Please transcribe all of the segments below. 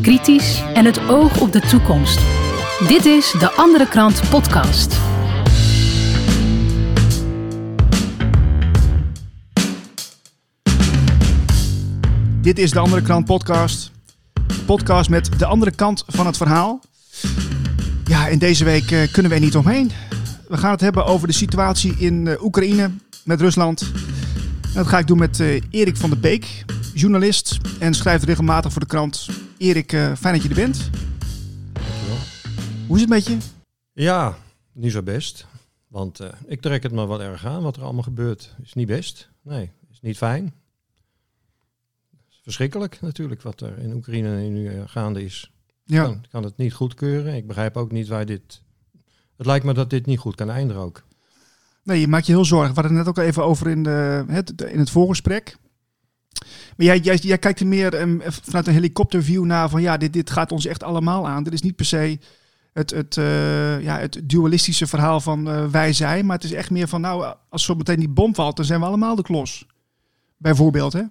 kritisch en het oog op de toekomst. Dit is de Andere Krant Podcast. Dit is de Andere Krant Podcast. Podcast met de andere kant van het verhaal. Ja, en deze week eh, kunnen we er niet omheen. We gaan het hebben over de situatie in uh, Oekraïne met Rusland. En dat ga ik doen met uh, Erik van der Beek, journalist en schrijft regelmatig voor de krant. Erik, uh, fijn dat je er bent. Dankjewel. Hoe is het met je? Ja, niet zo best. Want uh, ik trek het me wel erg aan wat er allemaal gebeurt. Is niet best. Nee, is niet fijn. Is verschrikkelijk natuurlijk wat er in Oekraïne nu gaande is. Ja. Kan, kan het niet goedkeuren. Ik begrijp ook niet waar dit... Het lijkt me dat dit niet goed kan eindigen ook. Nee, je maakt je heel zorgen. We hadden het net ook even over in, de, het, in het voorgesprek. Maar jij, jij, kijkt er meer um, vanuit een helikopterview naar van ja, dit, dit gaat ons echt allemaal aan. Dit is niet per se het, het, uh, ja, het dualistische verhaal van uh, wij zijn, maar het is echt meer van nou, als zo meteen die bom valt, dan zijn we allemaal de klos. Bijvoorbeeld, hè?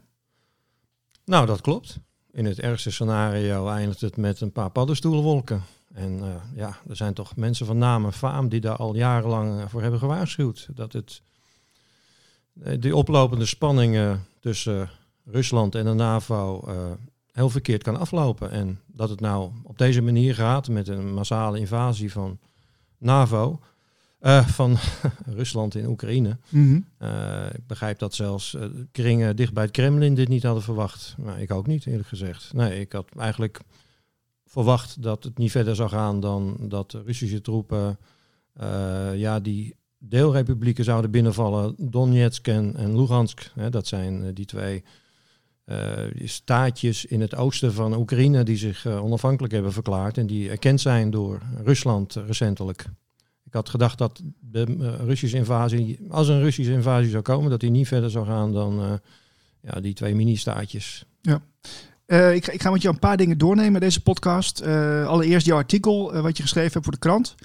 Nou, dat klopt. In het ergste scenario eindigt het met een paar paddenstoelenwolken. En uh, ja, er zijn toch mensen van naam en faam die daar al jarenlang voor hebben gewaarschuwd. Dat het die oplopende spanningen tussen Rusland en de NAVO uh, heel verkeerd kan aflopen. En dat het nou op deze manier gaat met een massale invasie van NAVO, uh, van Rusland in Oekraïne. Mm -hmm. uh, ik begrijp dat zelfs kringen dicht bij het Kremlin dit niet hadden verwacht. Maar ik ook niet, eerlijk gezegd. Nee, ik had eigenlijk verwacht dat het niet verder zou gaan dan dat de Russische troepen ja, die deelrepublieken zouden binnenvallen. Donetsk en, en Lugansk, hè, dat zijn die twee staatjes in het oosten van Oekraïne die zich uh, onafhankelijk hebben verklaard en die erkend zijn door Rusland uh, recentelijk. Ik had gedacht dat de Russische invasie, als een Russische invasie zou komen, dat die niet verder zou gaan dan ja, die twee mini-staatjes. Ja. ik, ik, ga met je een paar dingen doornemen deze podcast. allereerst jouw artikel wat je geschreven hebt voor de krant.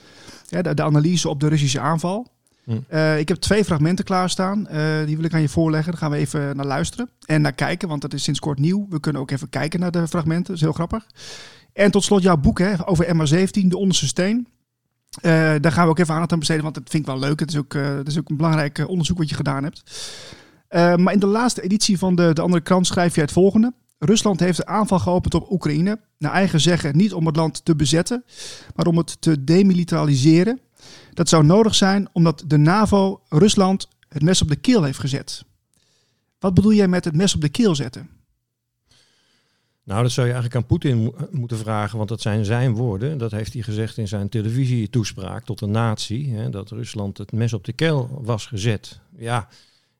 Ja, de analyse op de Russische aanval. Hm. Uh, ik heb twee fragmenten klaarstaan. Uh, die wil ik aan je voorleggen. Daar gaan we even naar luisteren. En naar kijken, want dat is sinds kort nieuw. We kunnen ook even kijken naar de fragmenten. Dat is heel grappig. En tot slot jouw boek hè, over MH17, De Onderste Steen. Uh, daar gaan we ook even aandacht aan besteden, want dat vind ik wel leuk. Het is ook, is ook een belangrijk onderzoek wat je gedaan hebt. maar in de laatste editie van de, de andere krant schrijf je het volgende. Rusland heeft de aanval geopend op Oekraïne. Naar eigen zeggen niet om het land te bezetten, maar om het te demilitariseren. Dat zou nodig zijn omdat de NAVO Rusland het mes op de keel heeft gezet. Wat bedoel jij met het mes op de keel zetten? Nou, dat zou je eigenlijk aan Poetin mo moeten vragen, want dat zijn zijn woorden. Dat heeft hij gezegd in zijn televisietoespraak tot de natie, hè, dat Rusland het mes op de keel was gezet. Ja,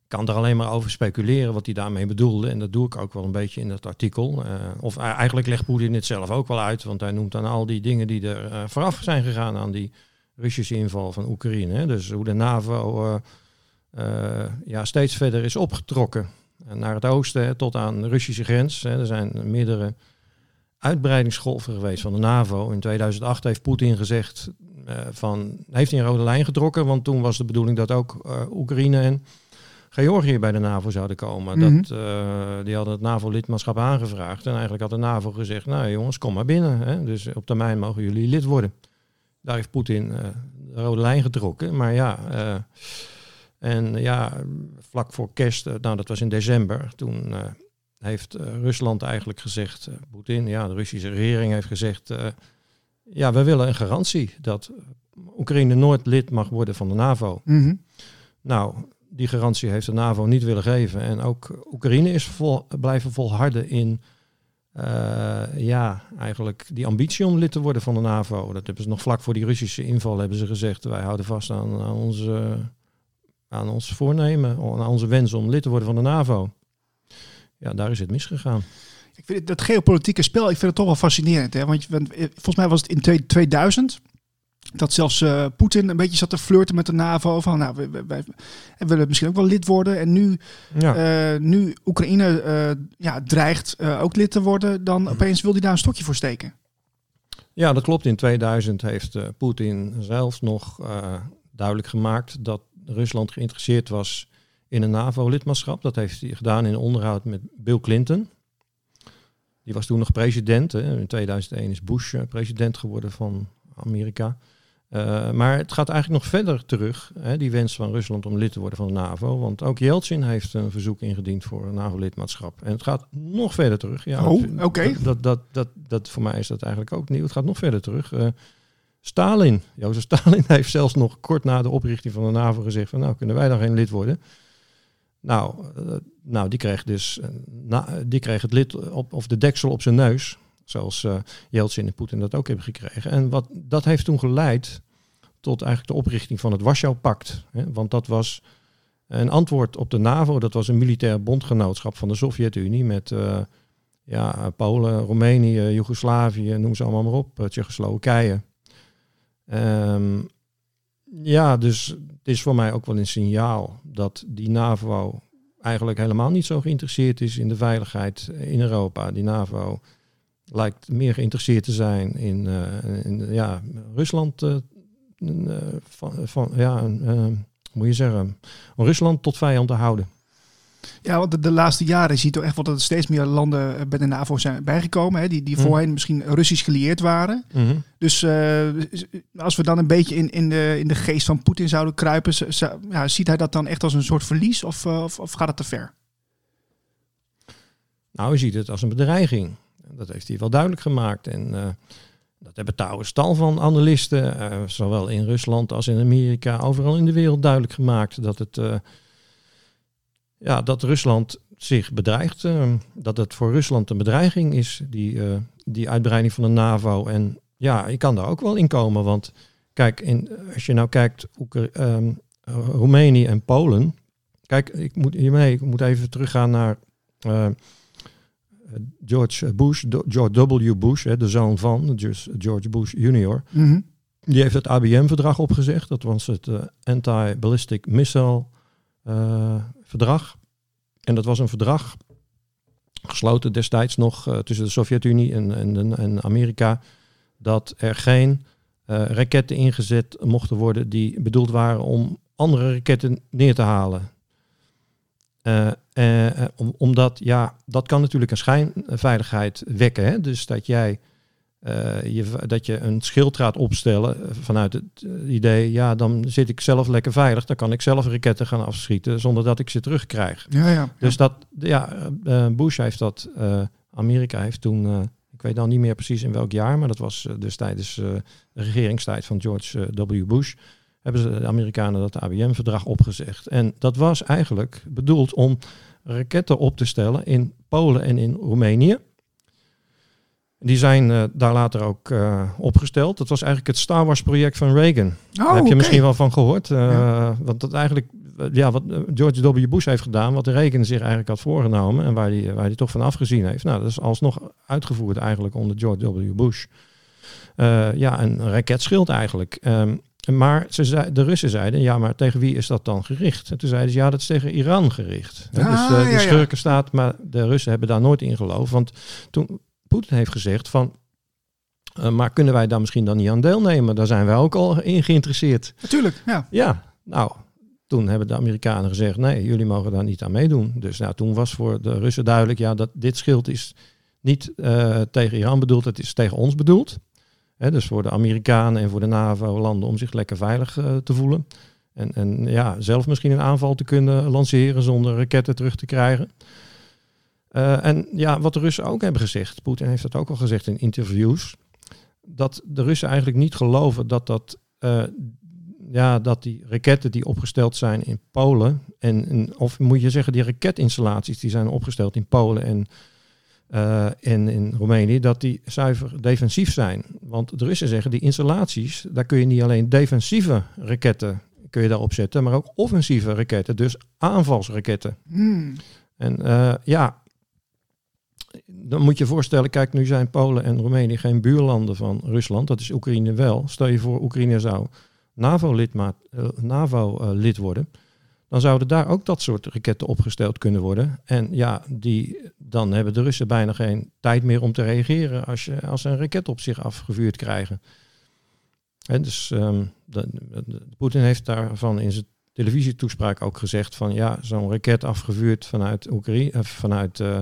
ik kan er alleen maar over speculeren wat hij daarmee bedoelde. En dat doe ik ook wel een beetje in dat artikel. Uh, of eigenlijk legt Poetin het zelf ook wel uit, want hij noemt dan al die dingen die er vooraf zijn gegaan aan die Russische inval van Oekraïne. Hè? Dus hoe de NAVO uh, uh, ja, steeds verder is opgetrokken naar het oosten hè, tot aan de Russische grens. Hè. Er zijn meerdere uitbreidingsgolven geweest van de NAVO. In 2008 heeft Poetin gezegd uh, van heeft hij een rode lijn getrokken, want toen was de bedoeling dat ook Oekraïne en Georgië bij de NAVO zouden komen. Mhm. Dat, die hadden het NAVO-lidmaatschap aangevraagd en eigenlijk had de NAVO gezegd, nou jongens, kom maar binnen. Hè. Dus op termijn mogen jullie lid worden. Daar heeft Poetin uh, de rode lijn getrokken. Maar ja, uh, en ja, vlak voor kerst, uh, nou dat was in december, toen heeft Rusland eigenlijk gezegd, Poetin, ja, de Russische regering heeft gezegd, ja, we willen een garantie dat Oekraïne nooit lid mag worden van de NAVO. Mm -hmm. Nou, die garantie heeft de NAVO niet willen geven. En ook Oekraïne is vol, blijven volharden in uh, ja, eigenlijk die ambitie om lid te worden van de NAVO. Dat hebben ze nog vlak voor die Russische inval hebben ze gezegd. Wij houden vast aan, onze, aan ons voornemen, aan onze wens om lid te worden van de NAVO. Ja, daar is het misgegaan. Ik vind dat geopolitieke spel, ik vind het toch wel fascinerend. Hè? Want, want volgens mij was het in 2000 dat zelfs uh, Poetin een beetje zat te flirten met de NAVO. Van, nou, wij, wij, wij willen misschien ook wel lid worden. En nu, ja. uh, nu Oekraïne uh, ja, dreigt ook lid te worden, dan opeens wil hij daar een stokje voor steken. Ja, dat klopt. In 2000 heeft Poetin zelfs nog duidelijk gemaakt dat Rusland geïnteresseerd was in een NAVO-lidmaatschap. Dat heeft hij gedaan in onderhoud met Bill Clinton. Die was toen nog president. Hè. In 2001 is Bush president geworden van Amerika. Uh, maar het gaat eigenlijk nog verder terug, hè, die wens van Rusland om lid te worden van de NAVO. Want ook Yeltsin heeft een verzoek ingediend voor een NAVO-lidmaatschap. En het gaat nog verder terug. Ja, oh, oké. Dat, dat, dat, dat, dat, voor mij is dat eigenlijk ook nieuw. Het gaat nog verder terug. Uh, Stalin, Jozef Stalin heeft zelfs nog kort na de oprichting van de NAVO gezegd van nou kunnen wij dan geen lid worden. Nou, uh, nou die kreeg dus na, die kreeg het lid op, of de deksel op zijn neus. Zoals uh, Yeltsin en Poetin dat ook hebben gekregen. En wat, dat heeft toen geleid tot eigenlijk de oprichting van het Warschau-pact. Want dat was een antwoord op de NAVO. Dat was een militair bondgenootschap van de Sovjet-Unie met uh, ja, Polen, Roemenië, Joegoslavië, noem ze allemaal maar op, uh, Tsjechoslowakije. Um, ja, dus het is voor mij ook wel een signaal dat die NAVO eigenlijk helemaal niet zo geïnteresseerd is in de veiligheid in Europa. Die NAVO lijkt meer geïnteresseerd te zijn in, uh, in ja, Rusland van, van, ja, uh, moet je zeggen, om Rusland tot vijand te houden. Ja, want de, de, laatste jaren zie je toch echt wel dat er steeds meer landen bij de NAVO zijn bijgekomen. Hè, die, die mhm. voorheen misschien Russisch gelieerd waren. Mm Dus als we dan een beetje in, in, de, in de geest van Poetin zouden kruipen, ja, ziet hij dat dan echt als een soort verlies of, of, of gaat het te ver? Nou, je ziet het als een bedreiging. Dat heeft hij wel duidelijk gemaakt. En uh, dat hebben trouwens tal van analisten, uh, zowel in Rusland als in Amerika, overal in de wereld duidelijk gemaakt dat het uh, ja, dat Rusland zich bedreigt. dat het voor Rusland een bedreiging is, die, die uitbreiding van de NAVO. En ja, je kan daar ook wel in komen. Want kijk, in, als je nou kijkt, um, Roemenië en Polen. Kijk, ik moet hiermee, ik moet even teruggaan naar George Bush, George W. Bush, de zoon van George Bush junior, mhm. die heeft het ABM-verdrag opgezegd. Dat was het uh, Anti-Ballistic Missile uh, verdrag. En dat was een verdrag gesloten destijds nog tussen de Sovjet-Unie en, en, en, Amerika, dat er geen raketten ingezet mochten worden die bedoeld waren om andere raketten neer te halen. Uh, uh, omdat, ja, dat kan natuurlijk een schijnveiligheid wekken. Hè? Dus dat jij uh, je, dat je een schild gaat opstellen vanuit het idee, ja, dan zit ik zelf lekker veilig. Dan kan ik zelf raketten gaan afschieten zonder dat ik ze terugkrijg. Ja, ja, Dus dat, ja, Bush heeft dat, Amerika heeft toen, ik weet dan niet meer precies in welk jaar, maar dat was dus tijdens de regeringstijd van George W. Bush hebben ze de Amerikanen dat ABM-verdrag opgezegd. En dat was eigenlijk bedoeld om raketten op te stellen in Polen en in Roemenië. Die zijn uh, daar later ook uh, opgesteld. Dat was eigenlijk het Star Wars project van Reagan. Oh, daar heb je okay. misschien wel van gehoord. Uh, ja. Want dat eigenlijk, ja, wat George W. Bush heeft gedaan, wat Reagan zich eigenlijk had voorgenomen en waar hij waar die toch van afgezien heeft. Nou, dat is alsnog uitgevoerd eigenlijk onder George W. Bush. ja, een raketschild eigenlijk. Um, maar ze zei, de Russen zeiden, ja, maar tegen wie is dat dan gericht? En toen zeiden ze, ja, dat is tegen Iran gericht. Ah, dus uh, de schurkenstaat, maar de Russen hebben daar nooit in geloofd. Want toen Poetin heeft gezegd van, uh, maar kunnen wij daar misschien dan niet aan deelnemen? Daar zijn wij ook al in geïnteresseerd. Natuurlijk, ja. Ja, nou, toen hebben de Amerikanen gezegd, nee, jullie mogen daar niet aan meedoen. Dus nou, toen was voor de Russen duidelijk, ja, dat dit schild is niet uh, tegen Iran bedoeld, het is tegen ons bedoeld dus voor de Amerikanen en voor de NAVO-landen om zich lekker veilig uh, te voelen. En, en ja, zelf misschien een aanval te kunnen lanceren zonder raketten terug te krijgen. Uh, en ja, wat de Russen ook hebben gezegd, Poetin heeft dat ook al gezegd in interviews, dat de Russen eigenlijk niet geloven dat, dat, uh, ja, dat die raketten die opgesteld zijn in Polen, en, en, of moet je zeggen die raketinstallaties die zijn opgesteld in Polen en uh, in, in Roemenië, dat die zuiver defensief zijn. Want de Russen zeggen, die installaties, daar kun je niet alleen defensieve raketten kun je daarop zetten, maar ook offensieve raketten, dus aanvalsraketten. Hmm. En uh, ja, dan moet je voorstellen, kijk, nu zijn Polen en Roemenië geen buurlanden van Rusland, dat is Oekraïne wel. Stel je voor, Oekraïne zou NAVO-lid uh, NAVO, uh, worden dan zouden daar ook dat soort raketten opgesteld kunnen worden. En ja, die, dan hebben de Russen bijna geen tijd meer om te reageren als, je, als ze een raket op zich afgevuurd krijgen. En dus de, Poetin heeft daarvan in zijn televisietoespraak ook gezegd van ja, zo'n raket afgevuurd vanuit Oekraïne, uh, vanuit Uh,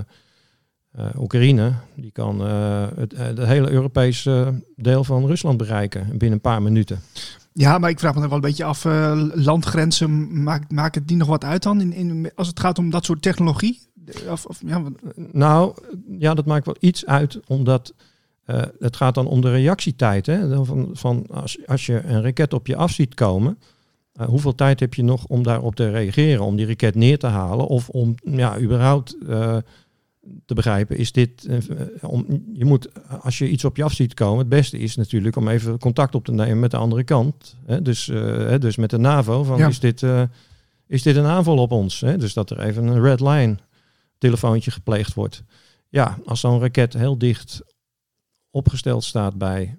Oekraïne, die kan uh, het, het, hele Europese deel van Rusland bereiken binnen een paar minuten. Ja, maar ik vraag me dan wel een beetje af, landgrenzen, maakt, maakt het die nog wat uit dan in, in, als het gaat om dat soort technologie? Of, of, ja, nou, ja, dat maakt wel iets uit, omdat het gaat dan om de reactietijd. Hè? Van, van als, als je een raket op je af ziet komen, uh, hoeveel tijd heb je nog om daarop te reageren, om die raket neer te halen of om ja, überhaupt uh, te begrijpen, is dit, uh, om, je moet, als je iets op je af ziet komen, het beste is natuurlijk om even contact op te nemen met de andere kant. Hè? Dus, hè, dus met de NAVO, van ja. is, dit, is dit een aanval op ons? Hè? Dus dat er even een red line telefoontje gepleegd wordt. Ja, als zo'n raket heel dicht opgesteld staat bij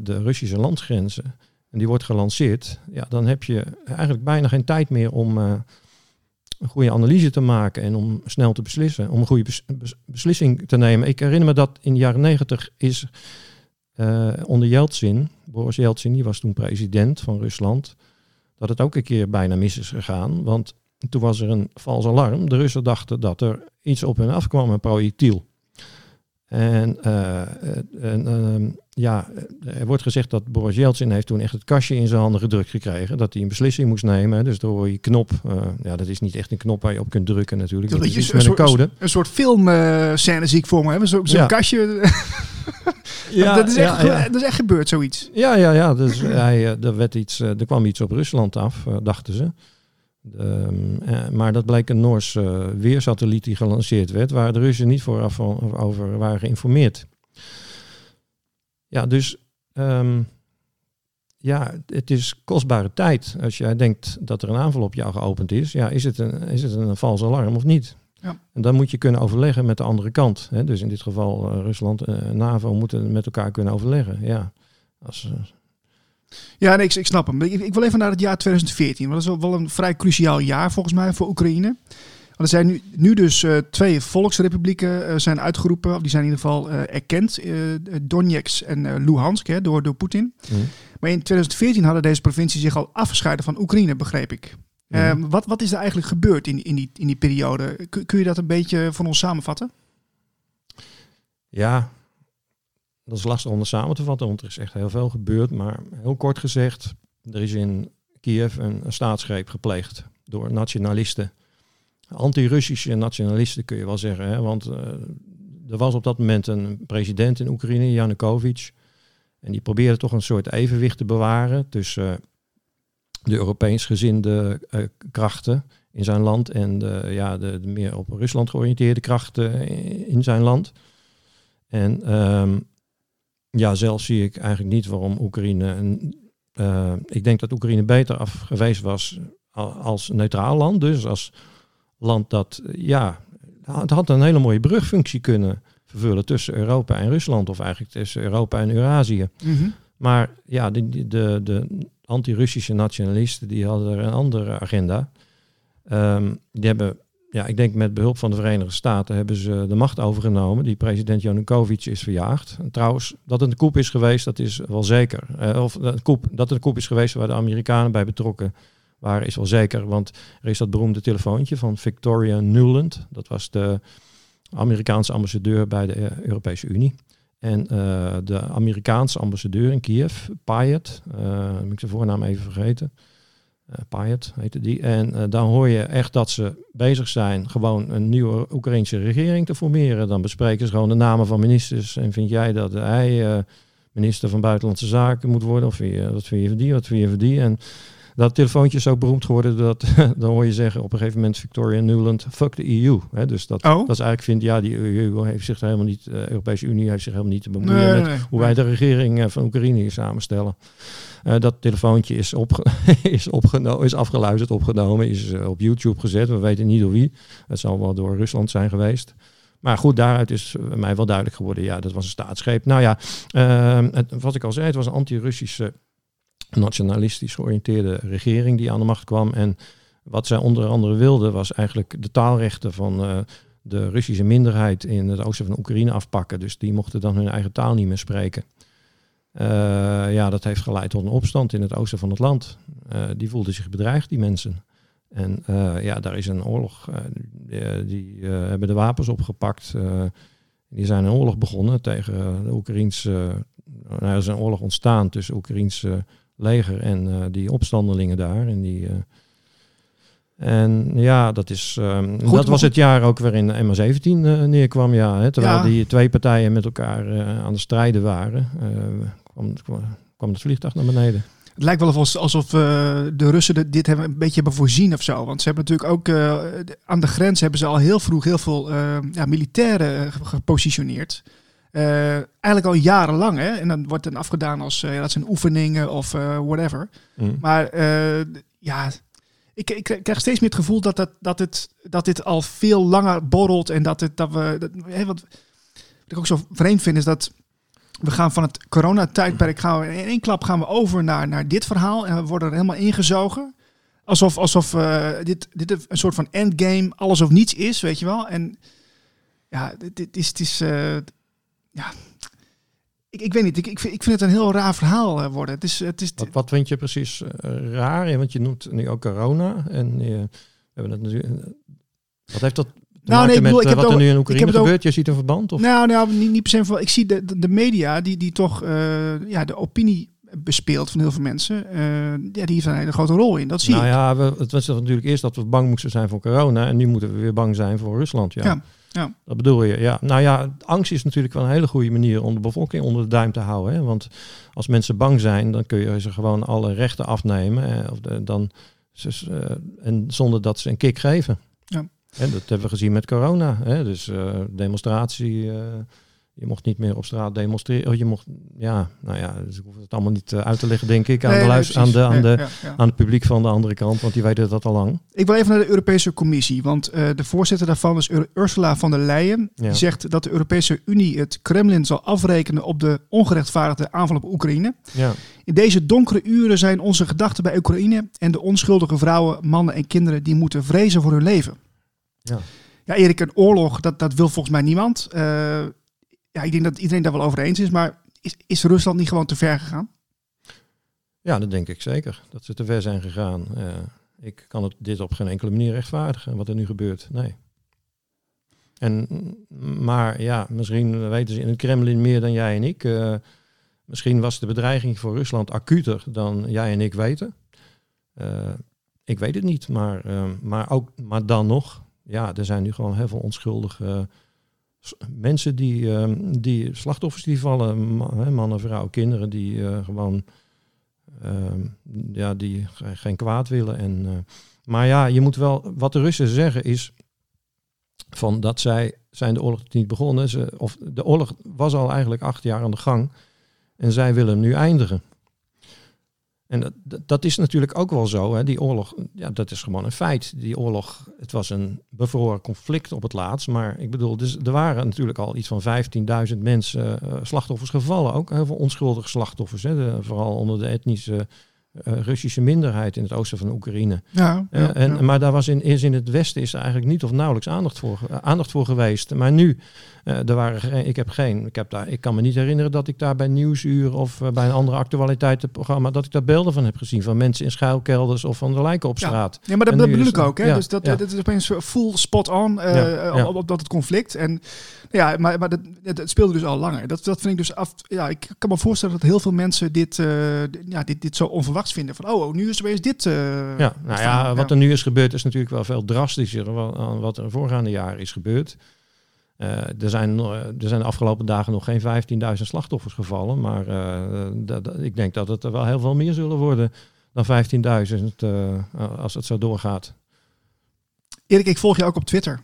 de Russische landsgrenzen, en die wordt gelanceerd, ja, dan heb je eigenlijk bijna geen tijd meer om een goede analyse te maken en om snel te beslissen, om een goede bes bes beslissing te nemen. Ik herinner me dat in de jaren negentig is uh, onder Yeltsin, Boris Yeltsin, die was toen president van Rusland, dat het ook een keer bijna mis is gegaan. Want toen was er een vals alarm. De Russen dachten dat er iets op hen afkwam, een projectiel. En, uh, en uh, ja, er wordt gezegd dat Boris Yeltsin heeft toen echt het kastje in zijn handen gedrukt gekregen. Dat hij een beslissing moest nemen. Dus door je knop, uh, ja, dat is niet echt een knop waar je op kunt drukken natuurlijk. Dat, is iets met een code. Een soort filmscène zie ik voor me. Zo'n zo ja. kastje. ja, dat, is echt, ja, ja. dat is echt gebeurd, zoiets. Ja, ja, ja. Dus hij, er, werd iets, er kwam iets op Rusland af, dachten ze. Um, eh, maar dat bleek een Noors uh, weersatelliet die gelanceerd werd, waar de Russen niet vooraf over waren geïnformeerd. Ja, dus um, ja, het is kostbare tijd. Als jij denkt dat er een aanval op jou geopend is, ja, is het een, is het een vals alarm of niet? Ja. En dan moet je kunnen overleggen met de andere kant. Hè? Dus in dit geval uh, Rusland en NAVO moeten met elkaar kunnen overleggen. Ja, als, ja, nee, ik, ik snap hem. Ik, ik, wil even naar het jaar 2014. Want dat is wel een vrij cruciaal jaar volgens mij voor Oekraïne. Want er zijn nu, nu dus uh, twee volksrepublieken uh, zijn uitgeroepen. Of die zijn in ieder geval uh, erkend. Donetsk en Luhansk hè, door, door Poetin. Mm. Maar in 2014 hadden deze provincies zich al afgescheiden van Oekraïne, begreep ik. Mm. wat, wat is er eigenlijk gebeurd in, in, die, in die periode? Kun, kun je dat een beetje van ons samenvatten? Ja, dat is lastig om samen te vatten, want er is echt heel veel gebeurd. Maar heel kort gezegd, er is in Kiev een, staatsgreep gepleegd door nationalisten. Anti-Russische nationalisten kun je wel zeggen. Hè? Want uh, er was op dat moment een president in Oekraïne, Yanukovych. En die probeerde toch een soort evenwicht te bewaren tussen uh, de Europees gezinde uh, krachten in zijn land en de, ja, de, meer op Rusland georiënteerde krachten in, zijn land. En um, ja, zelf zie ik eigenlijk niet waarom Oekraïne. Uh, ik denk dat Oekraïne beter af geweest was als neutraal land. Dus als land dat, ja, het had een hele mooie brugfunctie kunnen vervullen tussen Europa en Rusland. Of eigenlijk tussen Europa en Eurasië. Mm -hmm. Maar ja, de, de, de, de anti-Russische nationalisten die hadden er een andere agenda. Um, die hebben ja, ik denk met behulp van de Verenigde Staten hebben ze de macht overgenomen. Die president Janukovic is verjaagd. En trouwens, dat het een koep is geweest, dat is wel zeker. Uh, of een koep, dat het een koep is geweest waar de Amerikanen bij betrokken waren, is wel zeker. Want er is dat beroemde telefoontje van Victoria Nuland. Dat was de Amerikaanse ambassadeur bij de eh, Europese Unie. En de Amerikaanse ambassadeur in Kiev, Payet, moet ik de voornaam even vergeten. Uh, Payet heette die. En uh, dan hoor je echt dat ze bezig zijn gewoon een nieuwe Oekraïnse regering te formeren. Dan bespreken ze gewoon de namen van ministers. En vind jij dat hij uh, minister van Buitenlandse Zaken moet worden? Of wat vind je van die, wat vind je van die? En dat telefoontje is ook beroemd geworden. Dat, dan hoor je zeggen op een gegeven moment Victoria Nuland, fuck de EU. Hè, dus dat, oh. dat is eigenlijk vindt, ja, die EU heeft zich helemaal niet, de Europese Unie heeft zich helemaal niet te bemoeien nee, met nee, hoe wij de regering van Oekraïne hier samenstellen. Uh, dat telefoontje is, op, is, opgenomen, is afgeluisterd, opgenomen, is uh, op YouTube gezet. We weten niet door wie. Het zal wel door Rusland zijn geweest. Maar goed, daaruit is mij wel duidelijk geworden, ja, dat was een staatsgreep. Nou ja, uh, het, wat ik al zei, het was een anti-Russische, nationalistisch georiënteerde regering die aan de macht kwam. En wat zij onder andere wilde, was eigenlijk de taalrechten van de Russische minderheid in het oosten van Oekraïne afpakken. Dus die mochten dan hun eigen taal niet meer spreken. Uh, ja, dat heeft geleid tot een opstand in het oosten van het land. Uh, die voelden zich bedreigd, die mensen. En ja, daar is een oorlog. die, die hebben de wapens opgepakt. Die zijn een oorlog begonnen tegen de Oekraïense... nou, er is een oorlog ontstaan tussen Oekraïense leger en die opstandelingen daar. En die... En ja, dat, is, um, Goed, dat was het jaar ook waarin de MH17 uh, neerkwam. Ja, hè, terwijl ja. die twee partijen met elkaar uh, aan de strijden waren, uh, kwam, kwam het vliegtuig naar beneden. Het lijkt wel alsof uh, de Russen dit hebben, een beetje hebben voorzien of zo. Want ze hebben natuurlijk ook aan de grens hebben ze al heel vroeg heel veel ja, militairen gepositioneerd. Eigenlijk al jarenlang. Hè? En dan wordt het afgedaan als dat zijn oefeningen of whatever. Mm. Maar ja, ik, ik, krijg steeds meer het gevoel dat, dat, dat, het, dat dit al veel langer borrelt. En dat, het, dat we. Dat, hè, wat, ik ook zo vreemd vind is dat we gaan van het coronatijdperk gaan we in één klap gaan we over naar, naar dit verhaal en we worden er helemaal ingezogen. Alsof, alsof uh, dit, dit een soort van endgame, alles of niets is, weet je wel. En ja, dit, is, het is uh, ja, ik, ik weet niet, ik, ik, vind, ik vind het een heel raar verhaal uh, worden. Het is, het is wat, wat vind je precies raar? Want je noemt nu ook corona en we hebben het natuurlijk. Wat heeft dat nou, nee, ik bedoel, ik heb wat er nu in Oekraïne gebeurt? Je ziet een verband? Of? Nou, nou niet, niet per se. Ik zie de, de, media die, die toch uh, ja, de opinie bespeelt van heel veel mensen. Uh, ja, die heeft een hele grote rol in. Dat zie nou ik. ja, we, het was natuurlijk eerst dat we bang moesten zijn voor corona. En nu moeten we weer bang zijn voor Rusland. Ja. ja. Ja. Dat bedoel je, ja. Nou ja, angst is natuurlijk wel een hele goede manier om de bevolking onder de duim te houden. Hè? Want als mensen bang zijn, dan kun je ze gewoon alle rechten afnemen. Hè? Of de, dan, uh, en zonder dat ze een kick geven. Ja. En dat hebben we gezien met corona. Hè? Dus uh, demonstratie, uh, je mocht niet meer op straat demonstreren. Oh, je mocht, ja, nou ja, dus ik hoef het allemaal niet uh, uit te leggen, denk ik, aan, nee, de, luister, aan, de, aan, de, ja, ja. aan het publiek van de andere kant, want die weten dat al lang. Ik wil even naar de Europese Commissie, want de voorzitter daarvan is Ur Ursula von der Leyen. Die zegt dat de Europese Unie het Kremlin zal afrekenen op de ongerechtvaardigde aanval op Oekraïne. In deze donkere uren zijn onze gedachten bij Oekraïne en de onschuldige vrouwen, mannen en kinderen die moeten vrezen voor hun leven. Ja. ja, Erik, een oorlog, dat, dat wil volgens mij niemand. Uh, ja, ik denk dat iedereen daar wel over eens is. Maar is, is Rusland niet gewoon te ver gegaan? Ja, dat denk ik zeker. Dat ze te ver zijn gegaan. Uh, ik kan het, dit op geen enkele manier rechtvaardigen, wat er nu gebeurt. Nee. En, maar ja, misschien weten ze in het Kremlin meer dan jij en ik. Uh, misschien was de bedreiging voor Rusland acuter dan jij en ik weten. Uh, ik weet het niet, maar, maar, ook, maar dan nog ja, er zijn nu gewoon heel veel onschuldige mensen die, uh, die slachtoffers die vallen, mannen, vrouwen, kinderen die uh, gewoon ehm, ja, die geen kwaad willen. En, uh, maar ja, je moet wel, wat de Russen zeggen is van dat zij zijn de oorlog niet begonnen. Ze, of de oorlog was al eigenlijk acht jaar aan de gang en zij willen nu eindigen. En dat, dat is natuurlijk ook wel zo. Hè. Die oorlog, ja, dat is gewoon een feit. Die oorlog, het was een bevroren conflict op het laatst. Maar ik bedoel, dus er waren natuurlijk al iets van 15.000 mensen, uh, slachtoffers gevallen. Ook heel veel onschuldige slachtoffers. Hè. De, vooral onder de etnische uh, Russische minderheid in het oosten van Oekraïne. Ja, ja, en, ja. Maar daar was in, is in het westen is er eigenlijk niet of nauwelijks aandacht voor, aandacht voor geweest. Maar nu, uh, er waren geen, ik heb geen, ik, heb daar, ik kan me niet herinneren dat ik daar bij Nieuwsuur of uh, bij een andere actualiteitenprogramma, dat ik daar beelden van heb gezien. Van mensen in schuilkelders of van de lijken op straat. Ja, maar dat, dat bedoel ik ook. Hè? Dus dat, dat is opeens full spot on op, op, dat het conflict. En ja, maar, maar dat, het speelde dus al langer. Dat, dat vind ik dus af. Ja, ik kan me voorstellen dat heel veel mensen dit, ja, dit, dit zo onverwacht vinden. Van, oh, nu is er weer dit. Ja, nou ja, wat er nu is gebeurd is natuurlijk wel veel drastischer dan wat er voorgaande jaren is gebeurd. Uh, er, zijn, er zijn de afgelopen dagen nog geen 15.000 slachtoffers gevallen. Maar uh, ik denk dat het er wel heel veel meer zullen worden dan 15.000 als het zo doorgaat. Erik, ik volg je ook op Twitter.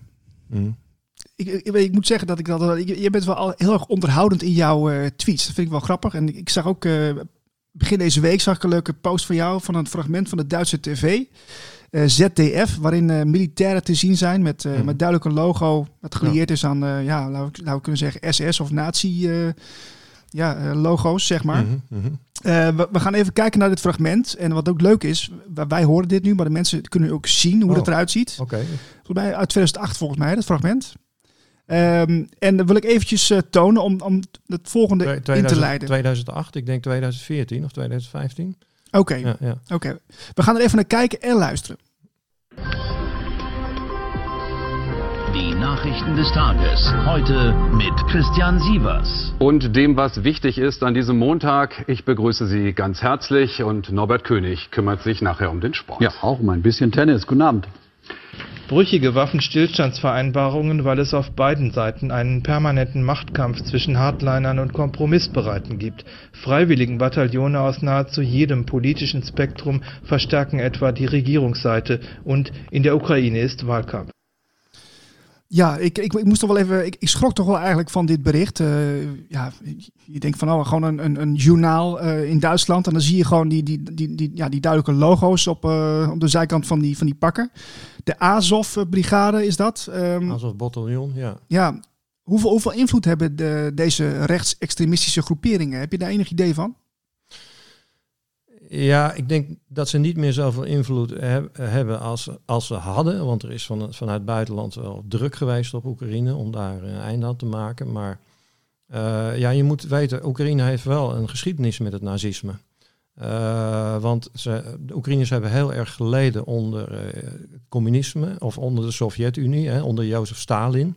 Mm. Ik, ik, ik, moet zeggen dat ik dat. Je bent wel heel erg onderhoudend in jouw uh, tweets. Dat vind ik wel grappig. En ik zag ook uh, begin deze week zag ik een leuke post van jou van een fragment van de Duitse tv. Eh, ZDF, waarin uh, militairen te zien zijn met, uh, met duidelijk een logo dat gelieerd is aan, ja, laten we, laten we, kunnen zeggen SS of nazi ja, logo's, zeg maar. Mm -hmm. we, we, gaan even kijken naar dit fragment. En wat ook leuk is, wij horen dit nu, maar de mensen kunnen ook zien hoe oh. het eruit ziet. Oké. Okay. uit 2008 volgens mij, dat fragment. Um, en dat wil ik eventjes uh, tonen om, om het volgende 2000, in te leiden. 2008, ik denk 2014 of 2015. Oké, okay. ja, ja. okay. we gaan er even naar kijken en luisteren. Die Nachrichten des Tages. Heute mit Christian Sievers. Und dem, was wichtig ist an diesem Montag. Ich begrüße Sie ganz herzlich und Norbert König kümmert sich nachher um den Sport. Ja, auch um ein bisschen Tennis. Guten Abend. Brüchige Waffenstillstandsvereinbarungen, weil es auf beiden Seiten einen permanenten Machtkampf zwischen Hardlinern und Kompromissbereiten gibt. Freiwilligenbataillone aus nahezu jedem politischen Spektrum verstärken etwa die Regierungsseite und in der Ukraine ist Wahlkampf. Ja, ik, ik, ik moest toch wel even. Ik, ik schrok toch wel eigenlijk van dit bericht. Uh, ja, je denkt van oh, gewoon een, een, een journaal uh, in Duitsland. En dan zie je gewoon die, die, die, die, ja, die duidelijke logo's op, uh, op de zijkant van die, van die pakken. De Azov-brigade is dat. Um, Azov-bataljon, ja. Ja, hoeveel, hoeveel invloed hebben de, deze rechtsextremistische groeperingen? Heb je daar enig idee van? Ja, ik denk dat ze niet meer zoveel invloed hebben als, als ze hadden. Want er is van, vanuit het buitenland wel druk geweest op Oekraïne om daar een einde aan te maken. Maar uh, ja, je moet weten, Oekraïne heeft wel een geschiedenis met het nazisme. Uh, want ze, de Oekraïners hebben heel erg geleden onder het communisme of onder de Sovjet-Unie, onder Jozef Stalin.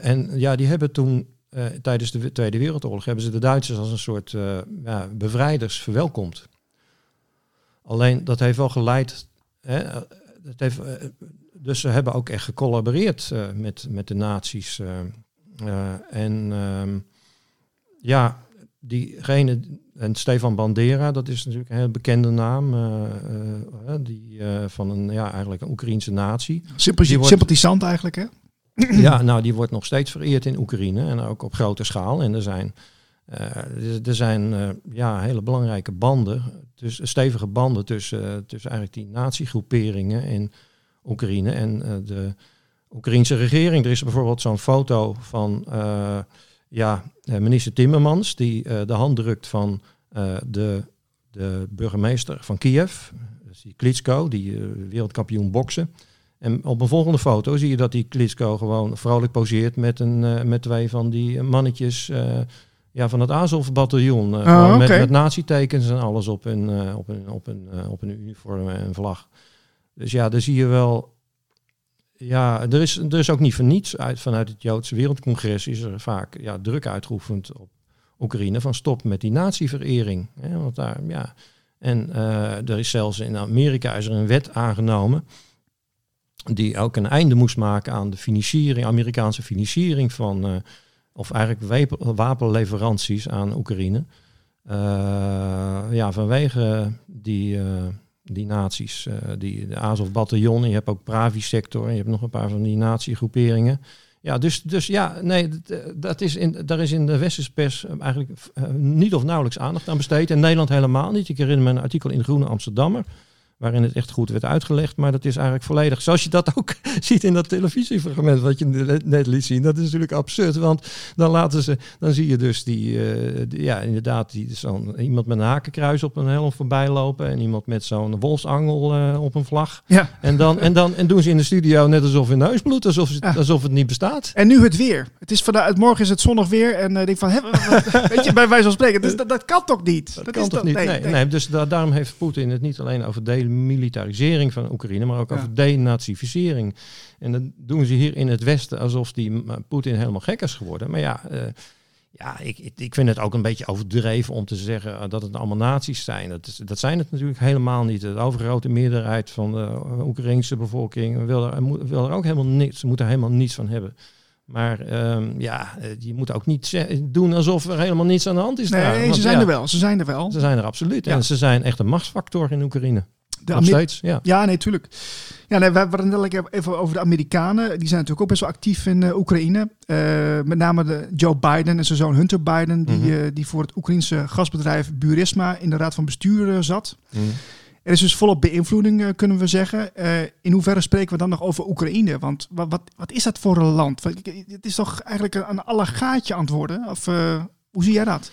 en ja, die hebben toen uh, tijdens de Tweede Wereldoorlog hebben ze de Duitsers als een soort uh, ja, bevrijders verwelkomd. Alleen dat heeft wel geleid. Hè, dat heeft, dus ze hebben ook echt gecollaboreerd met, met de nazi's. en ehm, ja, diegene. En Stefan Bandera, dat is natuurlijk een heel bekende naam. die, van een, ja, eigenlijk een Oekraïense natie. Sympathisant eigenlijk, hè? Ja, nou die wordt nog steeds vereerd in Oekraïne en ook op grote schaal. En er zijn, uh, er zijn uh, ja, hele belangrijke banden, dus stevige banden tussen, uh, tussen eigenlijk die natiegroeperingen in Oekraïne en de Oekraïnse regering. Er is bijvoorbeeld zo'n foto van ja, minister Timmermans die de hand drukt van de, de burgemeester van Kiev, dat is die Klitschko, die wereldkampioen boksen. En op een volgende foto zie je dat die Klitschko gewoon vrolijk poseert met, een, uh, met twee van die mannetjes uh, ja, van het Azov-bataljon. Uh, oh, okay. Met, met nazi-tekens en alles op een, op een, op een, op een uniform en vlag. Dus ja, daar zie je wel... Ja, er is, er is ook niet voor niets uit, vanuit het Joodse Wereldcongres is er vaak ja, druk uitgeoefend op Oekraïne van stop met die nazi-verering. Want daar, ja... En er is zelfs in Amerika is er een wet aangenomen die ook een einde moest maken aan de financiering, Amerikaanse financiering van, uh, of eigenlijk wapenleveranties aan Oekraïne. Uh, ja, vanwege die, uh, die naties, die, de Azov-bataljon, je hebt ook Pravi-sector, je hebt nog een paar van die natiegroeperingen. Ja, dus, dus ja, nee, dat is in, daar is in de westerse pers eigenlijk niet of nauwelijks aandacht aan besteed. En Nederland helemaal niet. Ik herinner me een artikel in Groene Amsterdammer waarin het echt goed werd uitgelegd. Maar dat is eigenlijk volledig, zoals je dat ook ziet in dat televisiefragment wat je net liet zien. Dat is natuurlijk absurd, want dan laten ze, dan zie je dus die, uh, die ja inderdaad, die, zo'n, iemand met een hakenkruis op een helm voorbij lopen en iemand met zo'n wolfsangel uh, op een vlag. Ja. En, dan, en dan en doen ze in de studio net alsof in neusbloed, alsof, ja. alsof het niet bestaat. En nu het weer. Het is vanuit, morgen is het zonnig weer en uh, denk van, hè, weet je, bij wijze van spreken, dus dat, dat kan toch niet? Dat, dat kan toch niet? Nee, nee, nee. dus da daarom heeft Poetin het niet alleen over delen militarisering van Oekraïne, maar ook ja. over denazificering. En dat doen ze hier in het Westen alsof die Poetin helemaal gek is geworden. Maar ja, uh, ja ik, ik vind het ook een beetje overdreven om te zeggen uh, dat het allemaal naties zijn. Dat, is, dat zijn het natuurlijk helemaal niet. De overgrote meerderheid van de Oekraïnse bevolking wil er, wil er ook helemaal niks, ze moeten er helemaal niets van hebben. Maar um, ja, je moet ook niet doen alsof er helemaal niets aan de hand is. Nee, daar. Want, ze zijn ja, er wel. Ze zijn er wel. Ze zijn er absoluut. Ja. En ze zijn echt een machtsfactor in Oekraïne. De Nog steeds, ja. Ja, nee, tuurlijk. Ja, nee, we hadden het even over de Amerikanen. Die zijn natuurlijk ook best wel actief in uh, Oekraïne. Uh, met name de Joe Biden en zijn zoon Hunter Biden, die, mm -hmm. uh, die voor het Oekraïnse gasbedrijf Burisma in de raad van bestuur zat. Mm. Er is dus volop beïnvloeding, kunnen we zeggen. in hoeverre spreken we dan nog over Oekraïne? Want wat, wat, wat is dat voor een land? Het is toch eigenlijk aan alle gaatje antwoorden? Of hoe zie jij dat?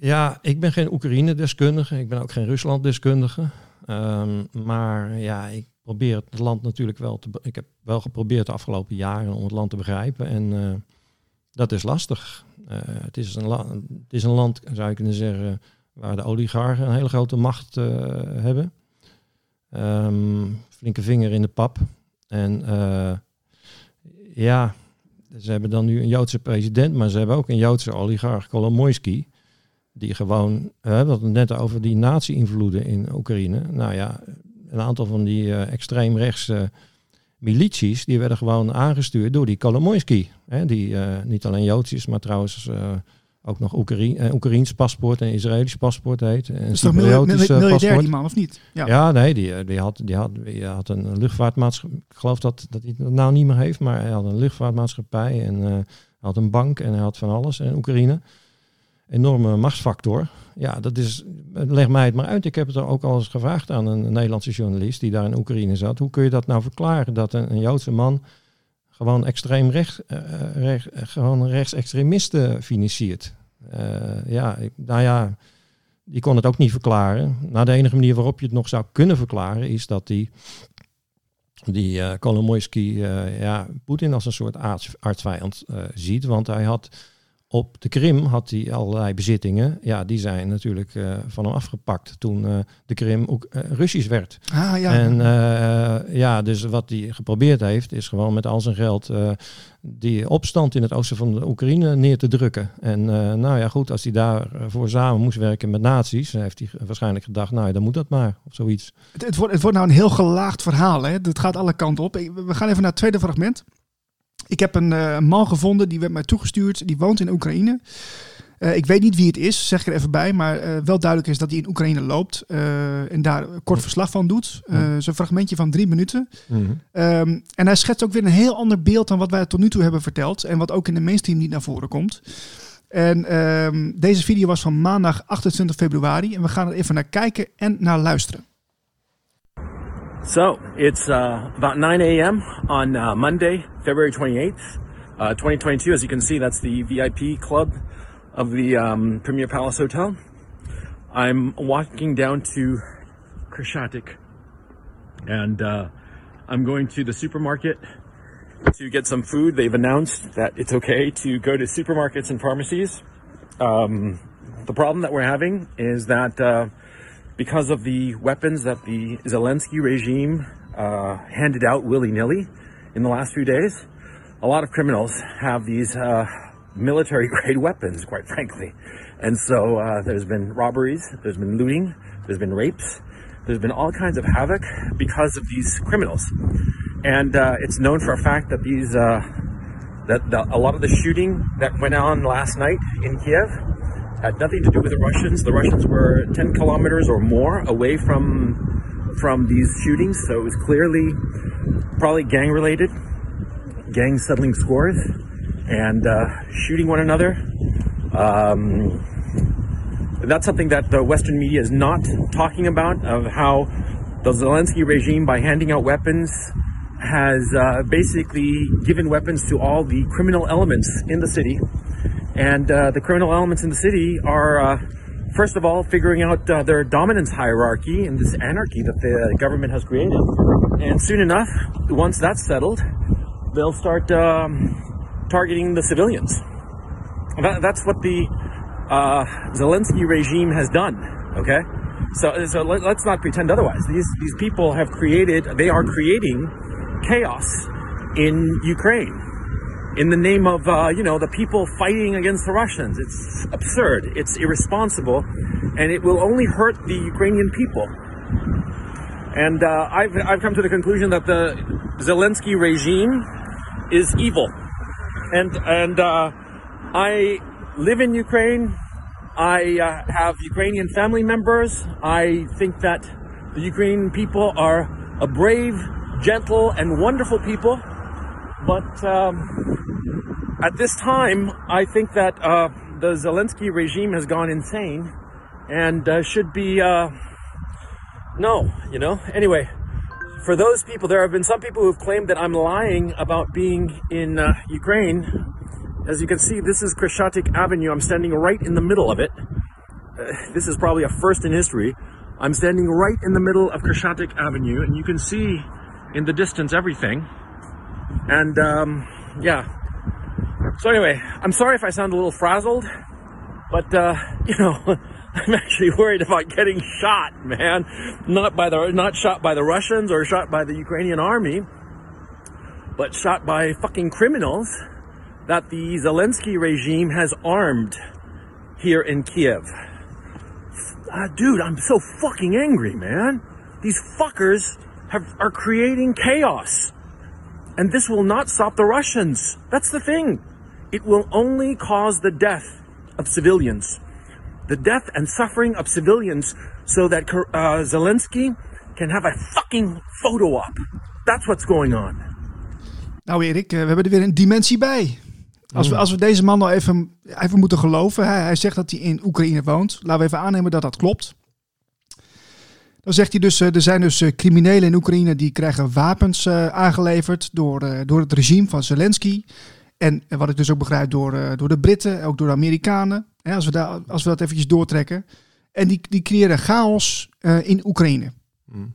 Ja, ik ben geen Oekraïne-deskundige. Ik ben ook geen Rusland-deskundige. Um, maar ja, ik probeer het land natuurlijk wel te. Ik heb wel geprobeerd de afgelopen jaren om het land te begrijpen. En uh, dat is lastig. Uh, het, is een het is een land, zou je kunnen zeggen, waar de oligarchen een hele grote macht uh, hebben. Um, flinke vinger in de pap. En ja, ze hebben dan nu een Joodse president, maar ze hebben ook een Joodse oligarch, Kolomoisky. Die gewoon, we hebben het net over die nazi-invloeden in Oekraïne. Nou ja, een aantal van die uh, extreemrechtse milities, die werden gewoon aangestuurd door die Kolomoisky. Hè, die uh, niet alleen Joods is, maar trouwens uh, ook nog Oekraïens paspoort en Israëlisch paspoort heet. En is toch miljardair paspoort. die man, of niet? Ja, ja nee, die, die, had, die, had, die had een luchtvaartmaatschappij. Ik geloof dat, dat hij het nou niet meer heeft, maar hij had een luchtvaartmaatschappij en had een bank en hij had van alles in Oekraïne enorme machtsfactor. Ja, dat is, leg mij het maar uit. Ik heb het ook al eens gevraagd aan een Nederlandse journalist die daar in Oekraïne zat. Hoe kun je dat nou verklaren dat een, Joodse man gewoon extreem recht, uh, recht, gewoon rechtsextremisten financiert? Uh, ja, nou ja, die kon het ook niet verklaren. Nou, de enige manier waarop je het nog zou kunnen verklaren is dat die, die uh, ja, Poetin als een soort arts, artsvijand ziet. Want hij had op de Krim had hij allerlei bezittingen. Ja, die zijn natuurlijk uh, van hem afgepakt toen uh, de Krim ook uh, Russisch werd. Ah, ja. En ja, dus wat hij geprobeerd heeft, is gewoon met al zijn geld die opstand in het oosten van de Oekraïne neer te drukken. En nou ja, goed, als hij daarvoor samen moest werken met nazi's, heeft hij waarschijnlijk gedacht, nou ja, dan moet dat maar, of zoiets. Het, het, wordt, het wordt nou een heel gelaagd verhaal, hè? Het gaat alle kanten op. We gaan even naar het tweede fragment. Ik heb een uh, man gevonden, die werd mij toegestuurd. Die woont in Oekraïne. Uh, ik weet niet wie het is, zeg ik er even bij. Maar uh, wel duidelijk is dat hij in Oekraïne loopt. en daar kort verslag van doet. Zo'n fragmentje van drie minuten. -hmm. um, en hij schetst ook weer een heel ander beeld dan wat wij tot nu toe hebben verteld. En wat ook in de mainstream niet naar voren komt. En um, deze video was van maandag 28 februari. En we gaan er even naar kijken en naar luisteren. So it's uh, about 9 a.m. on uh, Monday, February 28th, uh, 2022. As you can see, that's the VIP club of the um, Premier Palace Hotel. I'm walking down to Krishatik and uh, I'm going to the supermarket to get some food. They've announced that it's okay to go to supermarkets and pharmacies. Um, the problem that we're having is that uh, because of the weapons that the Zelensky regime uh, handed out willy nilly in the last few days. A lot of criminals have these uh, military grade weapons, quite frankly. And so uh, there's been robberies, there's been looting, there's been rapes, there's been all kinds of havoc because of these criminals. And uh, it's known for a fact that these, uh, that the, a lot of the shooting that went on last night in Kiev had nothing to do with the Russians. The Russians were 10 kilometers or more away from from these shootings, so it was clearly probably gang related, gangs settling scores and uh, shooting one another. Um, that's something that the Western media is not talking about of how the Zelensky regime, by handing out weapons, has uh, basically given weapons to all the criminal elements in the city and uh, the criminal elements in the city are, uh, first of all, figuring out uh, their dominance hierarchy and this anarchy that the government has created. And soon enough, once that's settled, they'll start um, targeting the civilians. That, that's what the uh, Zelensky regime has done. Okay, so so let, us not pretend otherwise. These these people have created, they are creating chaos in Ukraine in the name of, uh, you know, the people fighting against the Russians. It's absurd. It's irresponsible. And it will only hurt the Ukrainian people. And uh, I've, I've come to the conclusion that the Zelensky regime is evil. And, and uh, I live in Ukraine. I uh, have Ukrainian family members. I think that the Ukrainian people are a brave, gentle, and wonderful people. But um, at this time, I think that uh, the Zelensky regime has gone insane and uh, should be uh, no, you know. Anyway, for those people, there have been some people who've claimed that I'm lying about being in uh, Ukraine. As you can see, this is Krishatik Avenue. I'm standing right in the middle of it. Uh, this is probably a first in history. I'm standing right in the middle of Krishatik Avenue, and you can see in the distance everything. And um, yeah. So anyway, I'm sorry if I sound a little frazzled, but uh, you know, I'm actually worried about getting shot, man. Not by the not shot by the Russians or shot by the Ukrainian army, but shot by fucking criminals that the Zelensky regime has armed here in Kiev. Uh, dude, I'm so fucking angry, man. These fuckers have, are creating chaos. And this will not stop the Russians. That's the thing. It will only cause the death of civilians. The death and suffering of civilians so that uh, Zelensky can have a fucking photo op. That's what's going on. Nou Erik, eh, we hebben er weer een dimensie bij. Als we, Mm. als we deze man nou even, even moeten geloven. Hij, hij zegt dat hij in Oekraïne woont. Laten we even aannemen dat dat klopt. Dan zegt hij dus, eh, er zijn dus eh, criminelen in Oekraïne die krijgen wapens aangeleverd door, door het regime van Zelensky. En wat ik dus ook begrijp door, eh, door de Britten, ook door de Amerikanen. Hè, als, we daar, als we dat eventjes doortrekken. En die, die creëren chaos eh, in Oekraïne. Mm.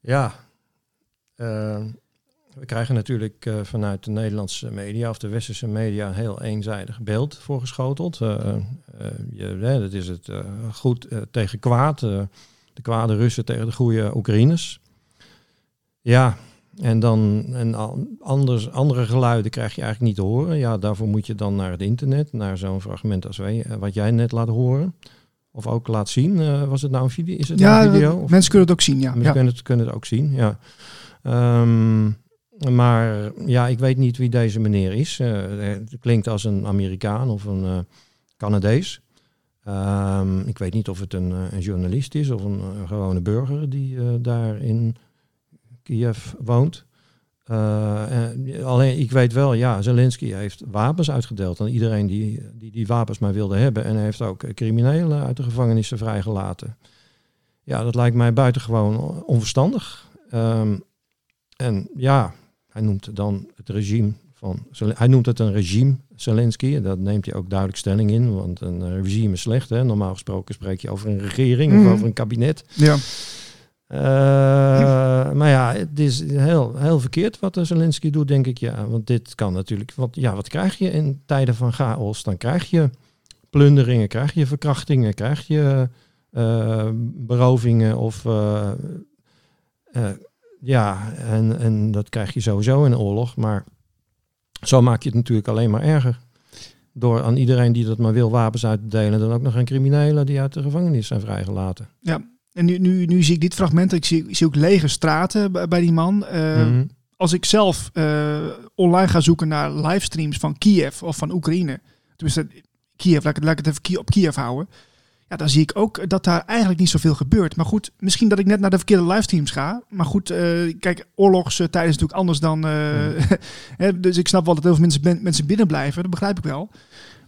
Ja, eh, we krijgen natuurlijk vanuit de Nederlandse media of de westerse media een heel eenzijdig beeld voorgeschoteld. Je, dat is het goed tegen kwaad, de kwade Russen tegen de goede Oekraïners. Ja, en dan en anders, andere geluiden krijg je eigenlijk niet te horen. Ja, daarvoor moet je dan naar het internet, naar zo'n fragment als wij, eh, wat jij net laat horen. Of ook laat zien. Eh, was het nou een video? Is het nou Ja, een video? Of- mensen kunnen het ook zien. Ja. Mensen ja. kunnen, het, kunnen het ook zien, ja. Ehm, maar ja, ik weet niet wie deze meneer is. Eh, het klinkt als een Amerikaan of een Canadees. Ehm, ik weet niet of het een, een journalist is of een, eh, gewone burger die eh, daar in Kiev woont. Eh, alleen, ik weet wel, ja, Zelensky heeft wapens uitgedeeld aan iedereen die, die die wapens maar wilde hebben. En hij heeft ook criminelen uit de gevangenissen vrijgelaten. Ja, dat lijkt mij buitengewoon onverstandig. Ehm, en ja, hij noemt dan het regime van. Hij noemt het een regime, Zelensky. En daar neemt hij ook duidelijk stelling in. Want een regime is slecht. Hè? Normaal gesproken spreek je over een regering Mhm. of over een kabinet. Ja. Eh, maar ja, het is heel, heel verkeerd wat de Zelensky doet, denk ik. Ja, want dit kan natuurlijk. Want ja, wat krijg je in tijden van chaos? Dan krijg je plunderingen, krijg je verkrachtingen, krijg je eh, berovingen of. eh, eh, ja, en, en dat krijg je sowieso in oorlog. Maar zo maak je het natuurlijk alleen maar erger. Door aan iedereen die dat maar wil wapens uit te delen. Dan ook nog aan criminelen die uit de gevangenis zijn vrijgelaten. Ja, en nu, nu, nu zie ik dit fragment. Ik zie, ik zie ook lege straten bij, bij die man. Eh, Mhm. Als ik zelf eh, online ga zoeken naar livestreams van Kiev of van Oekraïne. Tenminste, Kiev, laat ik, laat ik het even op Kiev houden. Ja, dan zie ik ook dat daar eigenlijk niet zoveel gebeurt. Maar goed, misschien dat ik net naar de verkeerde livestreams ga. Maar goed, eh, kijk, oorlogstijd is natuurlijk anders dan... eh, dus ik snap wel dat heel veel mensen, mensen binnen blijven. Dat begrijp ik wel.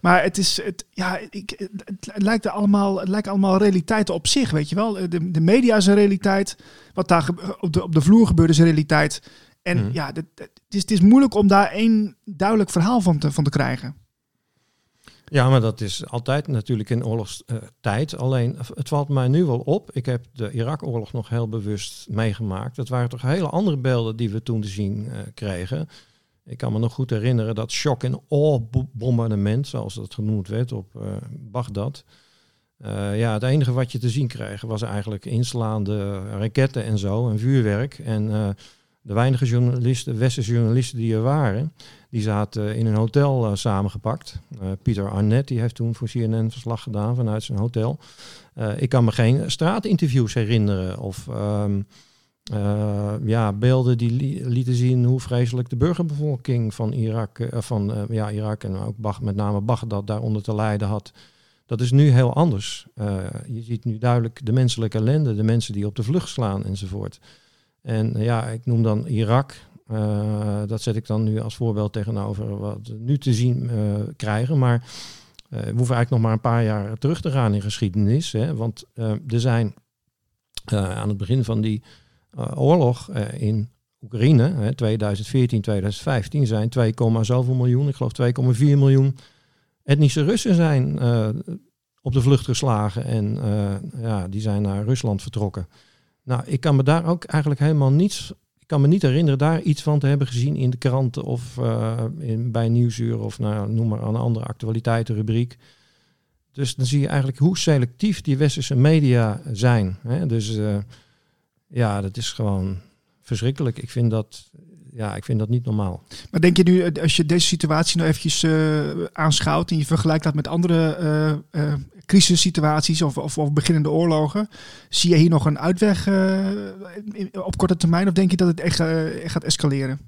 Maar het is, het, ja, ik, het, lijkt er allemaal, het lijken allemaal realiteiten op zich, weet je wel. De, de media is een realiteit. Wat daar op de, op de vloer gebeurt is een realiteit. En Mhm. ja, het, het, is, het is moeilijk om daar één duidelijk verhaal van te, van te krijgen. Ja, maar dat is altijd natuurlijk in oorlogstijd. Alleen, het valt mij nu wel op. Ik heb de Irak-oorlog nog heel bewust meegemaakt. Dat waren toch hele andere beelden die we toen te zien eh, kregen. Ik kan me nog goed herinneren dat shock- en awe-bombardement, zoals dat genoemd werd, op eh Bagdad. Eh, ja, het enige wat je te zien kreeg was eigenlijk inslaande raketten en zo, en vuurwerk. En de weinige journalisten, westerse journalisten die er waren, die zaten in een hotel eh, samengepakt. Eh, Pieter Arnett die heeft toen voor CNN verslag gedaan vanuit zijn hotel. Eh, ik kan me geen straatinterviews herinneren of ehm, eh, ja, beelden die li- lieten zien hoe vreselijk de burgerbevolking van Irak, eh, van eh, ja, Irak en ook met name Bagdad daaronder te lijden had. Dat is nu heel anders. Eh, je ziet nu duidelijk de menselijke ellende, de mensen die op de vlucht slaan enzovoort. En eh, ja, ik noem dan Irak. Eh, dat zet ik dan nu als voorbeeld tegenover wat we nu te zien eh, krijgen. Maar we hoeven eigenlijk nog maar een paar jaar terug te gaan in geschiedenis. Hè? Want er zijn aan het begin van die oorlog in Oekraïne, hè, 2014, 2015, zijn 2, zoveel miljoen, ik geloof 2,4 miljoen etnische Russen zijn op de vlucht geslagen en ja, die zijn naar Rusland vertrokken. Nou, ik kan me daar ook eigenlijk helemaal niets. Ik kan me niet herinneren daar iets van te hebben gezien in de kranten of eh, in, bij Nieuwsuur of nou, noem maar een andere actualiteitenrubriek. Dus dan zie je eigenlijk hoe selectief die westerse media zijn. Hè? Dus eh, ja, dat is gewoon verschrikkelijk. Ik vind dat ja, ik vind dat niet normaal. Maar denk je nu, eh, als je deze situatie nou eventjes eh, aanschouwt en je vergelijkt dat met andere eh crisissituaties of, of, of beginnende oorlogen, zie je hier nog een uitweg op korte termijn of denk je dat het echt, echt gaat escaleren?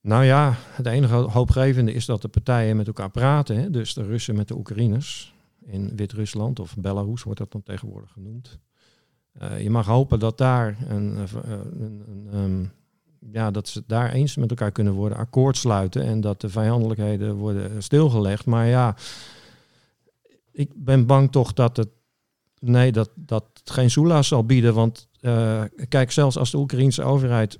Nou ja, het enige hoopgevende is dat de partijen met elkaar praten. Hè? Dus de Russen met de Oekraïners in Wit-Rusland of Belarus wordt dat dan tegenwoordig genoemd. Je mag hopen dat daar een, eh, een, een, ehm, ja, dat ze daar eens met elkaar kunnen worden, akkoord sluiten en dat de vijandelijkheden worden stilgelegd. Maar ja, ik ben bang toch dat het nee, dat, dat het geen soelaas zal bieden. Want eh, kijk, zelfs als de Oekraïnse overheid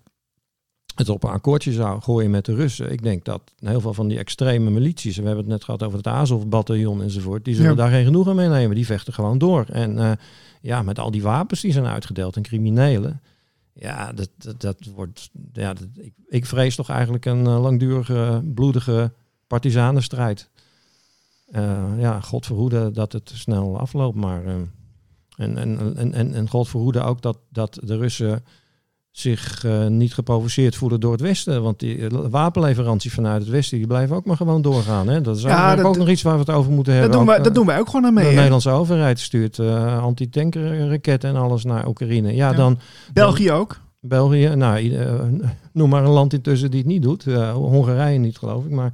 het op een akkoordje zou gooien met de Russen. Ik denk dat heel veel van die extreme milities, we hebben het net gehad over het Azov-bataljon enzovoort, die zullen Ja. daar geen genoegen mee nemen. Die vechten gewoon door. En eh, ja, met al die wapens die zijn uitgedeeld en criminelen. Ja, dat, dat, dat wordt. Ja, dat, ik, ik vrees toch eigenlijk een eh, langdurige, bloedige partisanenstrijd. Eh, ja, God verhoede dat het snel afloopt. Maar, eh, en, en, en, en, en God verhoede ook dat, dat de Russen zich eh, niet geprovoceerd voelen door het Westen. Want die eh, wapenleveranties vanuit het Westen die blijven ook maar gewoon doorgaan. Hè? Dat is Ja, dat- ook nog iets waar we het over moeten hebben. Dat doen, wij, dat eh, doen wij ook gewoon aan mee. de? Nederlandse overheid stuurt eh anti-tankraketten en alles naar Oekraïne. Ja, Ja. dan België ook. België. Nou, noem maar een land intussen die het niet doet. Hongarije niet, geloof ik. Maar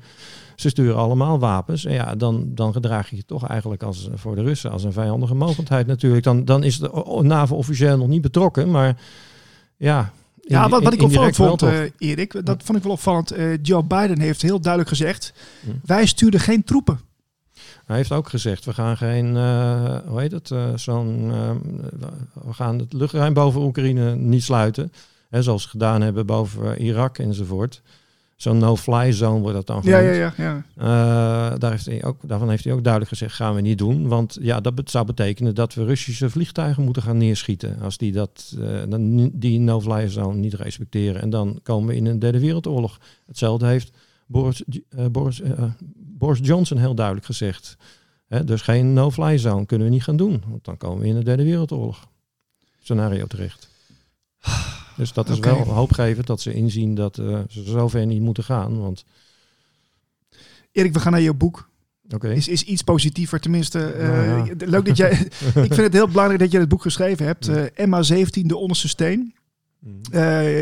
ze sturen allemaal wapens. En ja, dan, dan gedraag je je toch eigenlijk als, voor de Russen als een vijandige mogendheid natuurlijk. Dan, dan is de NAVO officieel nog niet betrokken. Maar ja... Ja, wat, wat ik opvallend vond, eh, Erik, dat vond ik wel opvallend. Eh, Joe Biden heeft heel duidelijk gezegd, Hm. wij stuurden geen troepen. Hij heeft ook gezegd, we gaan geen, eh, hoe heet het, zo'n, we gaan het luchtruim boven Oekraïne niet sluiten. Hè, zoals ze gedaan hebben boven Irak enzovoort. Zo'n no-fly zone wordt dat dan Ja, genoemd. ja, ja. ja. Eh, daar heeft hij ook, daarvan heeft hij ook duidelijk gezegd, gaan we niet doen. Want ja, dat bet- zou betekenen dat we Russische vliegtuigen moeten gaan neerschieten. Als die dat, dan ni- die no-fly zone niet respecteren. En dan komen we in een derde wereldoorlog. Hetzelfde heeft Boris, eh, Boris, Boris Johnson heel duidelijk gezegd. Hè, dus geen no-fly zone kunnen we niet gaan doen. Want dan komen we in een derde wereldoorlog scenario terecht. Dus dat is wel hoopgevend dat ze inzien dat eh, ze zover niet moeten gaan. Want Erik, we gaan naar je boek. oké. Is, is iets positiever, tenminste. eh, Nou ja. Leuk dat jij... ik vind het heel belangrijk dat je het boek geschreven hebt. eh MA17, De Onderste Steen. Mm.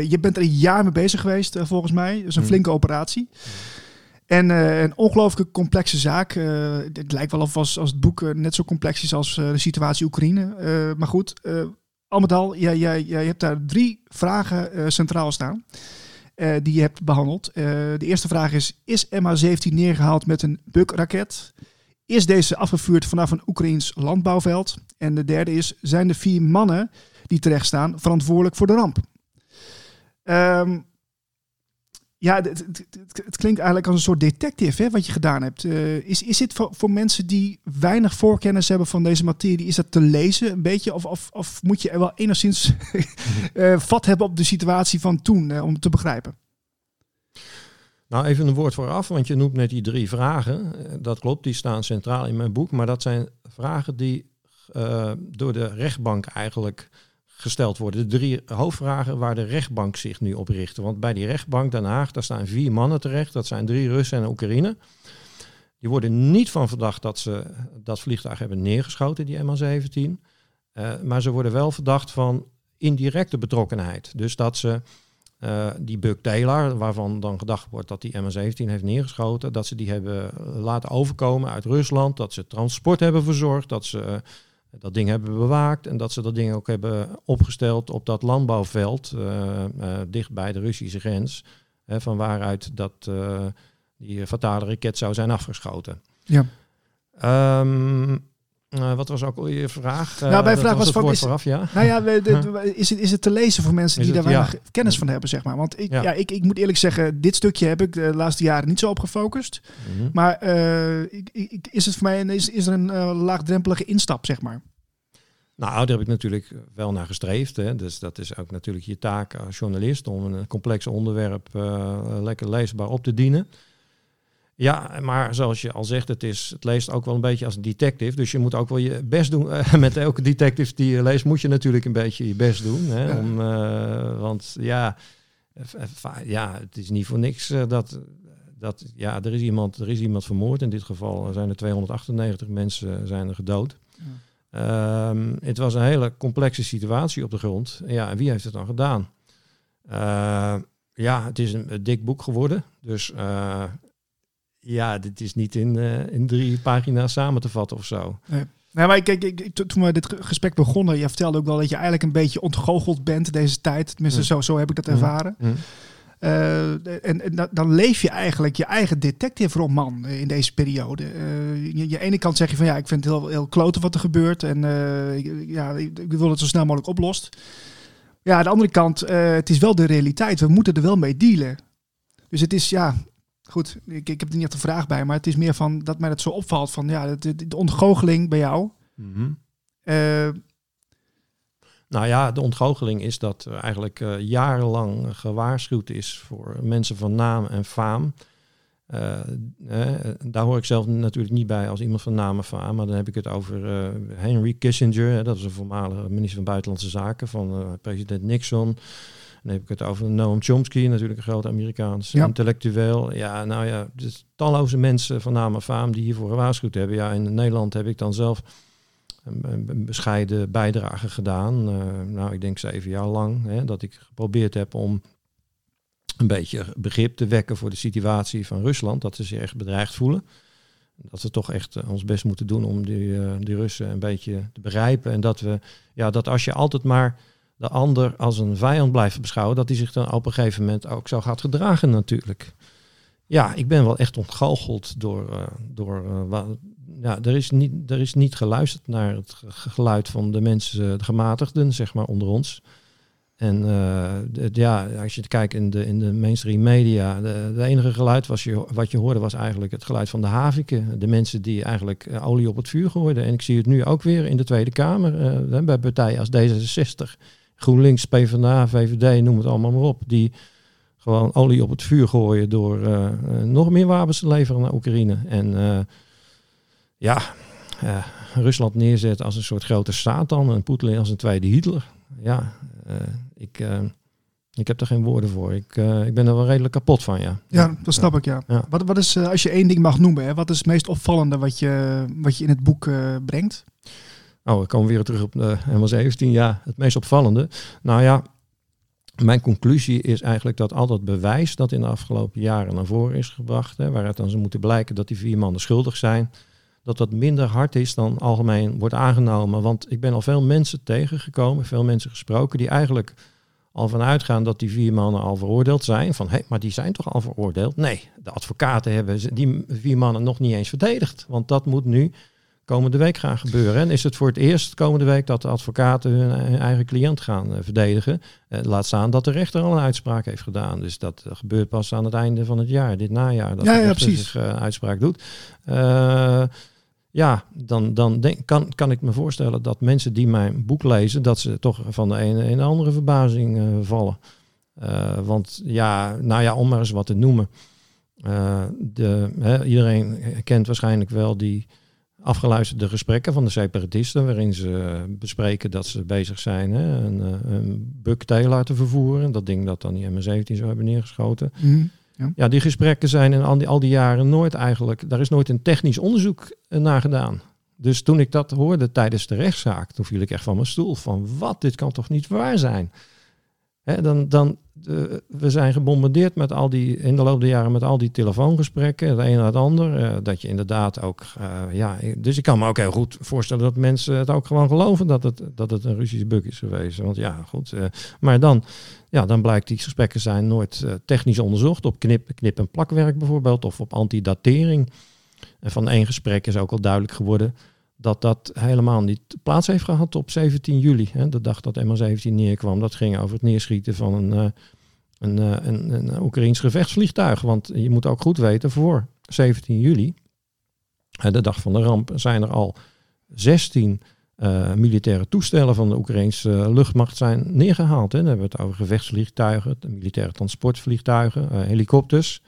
Je bent er een jaar mee bezig geweest, volgens mij. Dat is een Mm. flinke operatie. En eh, een ongelooflijk complexe zaak. Het lijkt wel of als, als het boek net zo complex is als de situatie Oekraïne. Maar goed, al met al, jij, jij, jij hebt daar drie vragen eh, centraal staan. eh, die je hebt behandeld. Eh, de eerste vraag is: Is MH17 neergehaald met een Buk-raket? Is deze afgevuurd vanaf een Oekraïns landbouwveld? En de derde is: Zijn de vier mannen die terecht staan verantwoordelijk voor de ramp? Ehm, ja, het, het, het- klinkt eigenlijk als een soort detective hè, wat je gedaan hebt. Eh, is, is dit voor, voor mensen die weinig voorkennis hebben van deze materie, is dat te lezen een beetje? Of, of, of moet je er wel enigszins eh, vat hebben op de situatie van toen eh, om te begrijpen? Nou, even een woord vooraf, want je noemt net die drie vragen. Dat klopt, die staan centraal in mijn boek. Maar dat zijn vragen die door de rechtbank eigenlijk gesteld worden. De drie hoofdvragen waar de rechtbank zich nu op richt. Want bij die rechtbank Den Haag, daar staan vier mannen terecht. Dat zijn drie Russen en een Oekraïne. Die worden niet van verdacht dat ze dat vliegtuig hebben neergeschoten, die MH17. Eh, maar ze worden wel verdacht van indirecte betrokkenheid. Dus dat ze eh, die Buck Taylor, waarvan dan gedacht wordt dat die MH17 heeft neergeschoten, dat ze die hebben laten overkomen uit Rusland, dat ze transport hebben verzorgd, dat ze eh, dat ding hebben bewaakt en dat ze dat ding ook hebben opgesteld op dat landbouwveld eh, eh, dicht bij de Russische grens, hè, van waaruit dat, eh, die fatale raket zou zijn afgeschoten. Ja. Ehm, eh, wat was ook al je vraag? Eh, Nou, mijn dat vraag was van, is- vooraf, ja. Nou ja, we- de- is, het, is het te lezen voor mensen Is die het- daar weinig ja. kennis van hebben, zeg maar? Want ik, ja. Ja. ik, ik moet eerlijk zeggen, dit stukje heb ik de laatste jaren niet zo op gefocust. Mhm. Maar eh, ik, ik, is het voor mij een, is, is er een eh, laagdrempelige instap, zeg maar? Nou, daar heb ik natuurlijk wel naar gestreefd. Hè. Dus dat is ook natuurlijk je taak als journalist om een complex onderwerp eh, lekker leesbaar op te dienen. Ja, maar zoals je al zegt, het, is, het leest ook wel een beetje als een detective. Dus je moet ook wel je best doen. Eh, Met elke detective die je leest, moet je natuurlijk een beetje je best doen. Hè, Ja. om, eh, want ja, ja, het is niet voor niks dat, dat ja, er, is iemand, er is iemand vermoord. In dit geval zijn er 298 mensen zijn er gedood. Ehm, het was een hele complexe situatie op de grond. Ja, en wie heeft het dan gedaan? ja, het is een, dik boek geworden. Dus ja, dit is niet in, in drie pagina's samen te vatten of zo. Nee. Nou, maar kijk, ik, toen we dit gesprek begonnen, je vertelde ook wel dat je eigenlijk een beetje ontgoocheld bent deze tijd. Tenminste, zo, zo heb ik dat ervaren. Uh, en, en, dan leef je eigenlijk je eigen detective-roman in deze periode. Uh, je, je ene kant zeg je van ja, ik vind het heel, heel kloten wat er gebeurt. En uh, ja, ik, ik, wil het zo snel mogelijk oplost. Ja, aan de andere kant, het is wel de realiteit. We moeten er wel mee dealen. Dus het is ja, goed, ik, ik heb er niet echt een vraag bij, maar het is meer van dat mij dat zo opvalt van ja, de, de, ontgoocheling bij jou. Mm nou ja, de ontgoocheling is dat er eigenlijk uh, jarenlang gewaarschuwd is voor mensen van naam en faam. Uh, daar hoor ik zelf natuurlijk niet bij als iemand van naam en faam, maar dan heb ik het over Henry Kissinger, dat is een voormalige minister van Buitenlandse Zaken van president Nixon. Dan heb ik het over Noam Chomsky, natuurlijk een grote Amerikaanse intellectueel. Ja, nou ja, dus talloze mensen van naam en faam die hiervoor gewaarschuwd hebben. Ja, in Nederland heb ik dan zelf een, een bescheiden bijdrage gedaan. Uh, nou, ik denk zeven jaar lang. Hè, dat ik geprobeerd heb om een beetje begrip te wekken voor de situatie van Rusland. Dat ze zich echt bedreigd voelen. Dat we toch echt eh, ons best moeten doen om die, uh, die Russen een beetje te begrijpen. En dat we, ja, dat als je altijd maar de ander als een vijand blijft beschouwen, dat hij zich dan op een gegeven moment ook zo gaat gedragen natuurlijk. Ja, ik ben wel echt ontgoocheld door, uh, door uh, ja, er is, niet, er is niet geluisterd naar het geluid van de mensen, de gematigden, zeg maar, onder ons. En ja, als je kijkt in de, in de mainstream media, de, enige geluid was je, wat je hoorde was eigenlijk het geluid van de haviken. De mensen die eigenlijk olie op het vuur gooiden. En ik zie het nu ook weer in de Tweede Kamer, bij partijen als D66 GroenLinks, PvdA, VVD, noem het allemaal maar op, die gewoon olie op het vuur gooien door uh, nog meer wapens te leveren naar Oekraïne. En uh, ja, Rusland neerzet als een soort grote Satan en Poetin als een tweede Hitler. Ja, ik, ik heb er geen woorden voor. Ik, ik ben er wel redelijk kapot van, ja. Ja, dat snap ik, ja. ja. Wat, wat is, als je één ding mag noemen, hè, wat is het meest opvallende wat je, wat je in het boek brengt? Oh, we komen weer terug op de ML17. Ja, het meest opvallende. Nou ja, mijn conclusie is eigenlijk dat al dat bewijs dat in de afgelopen jaren naar voren is gebracht, hè, waaruit dan ze moeten blijken dat die vier mannen schuldig zijn, dat dat minder hard is dan algemeen wordt aangenomen. Want ik ben al veel mensen tegengekomen, veel mensen gesproken, die eigenlijk al vanuit gaan dat die vier mannen al veroordeeld zijn. Van hé, maar die zijn toch al veroordeeld? Nee, de advocaten hebben die vier mannen nog niet eens verdedigd. Want dat moet nu komende week gaan gebeuren. En is het voor het eerst komende week dat de advocaten hun, eigen cliënt gaan uh, verdedigen. Uh, laat staan dat de rechter al een uitspraak heeft gedaan. Dus dat uh, gebeurt pas aan het einde van het jaar, dit najaar, dat ja, de rechter zich uitspraak doet. ja, dan, dan denk, kan, kan ik me voorstellen dat mensen die mijn boek lezen, dat ze toch van de ene in de andere verbazing vallen. want ja, nou ja, om maar eens wat te noemen. de, hè, iedereen kent waarschijnlijk wel die afgeluisterde gesprekken van de separatisten, waarin ze bespreken dat ze bezig zijn hè, een, eh, een bucktail te vervoeren. Dat ding dat dan die M17 zo hebben neergeschoten. Mhm, ja. ja. die gesprekken zijn in al die, al die jaren nooit eigenlijk, daar is nooit een technisch onderzoek eh, naar gedaan. Dus toen ik dat hoorde tijdens de rechtszaak, toen viel ik echt van mijn stoel. Van wat, dit kan toch niet waar zijn? Hè, dan, dan, we zijn gebombardeerd met al die, in de loop der jaren met al die telefoongesprekken, het een na het ander. Uh, dat je inderdaad ook, uh, ja, dus ik kan me ook heel goed voorstellen dat mensen het ook gewoon geloven dat het, dat het een Russische bug is geweest. Want ja, goed. Uh, maar dan, ja, dan blijkt die gesprekken zijn nooit technisch onderzocht op knip, knip- en plakwerk bijvoorbeeld, of op antidatering. En van één gesprek is ook al duidelijk geworden dat dat helemaal niet plaats heeft gehad op 17 juli. Hè, de dag dat MH17 neerkwam. Dat ging over het neerschieten van een, uh, een, een, Oekraïns gevechtsvliegtuig. Want je moet ook goed weten, voor 17 juli, de dag van de ramp, zijn er al 16 uh, militaire toestellen van de Oekraïnse luchtmacht zijn neergehaald. Hè. Dan hebben we het over gevechtsvliegtuigen, militaire transportvliegtuigen, helikopters.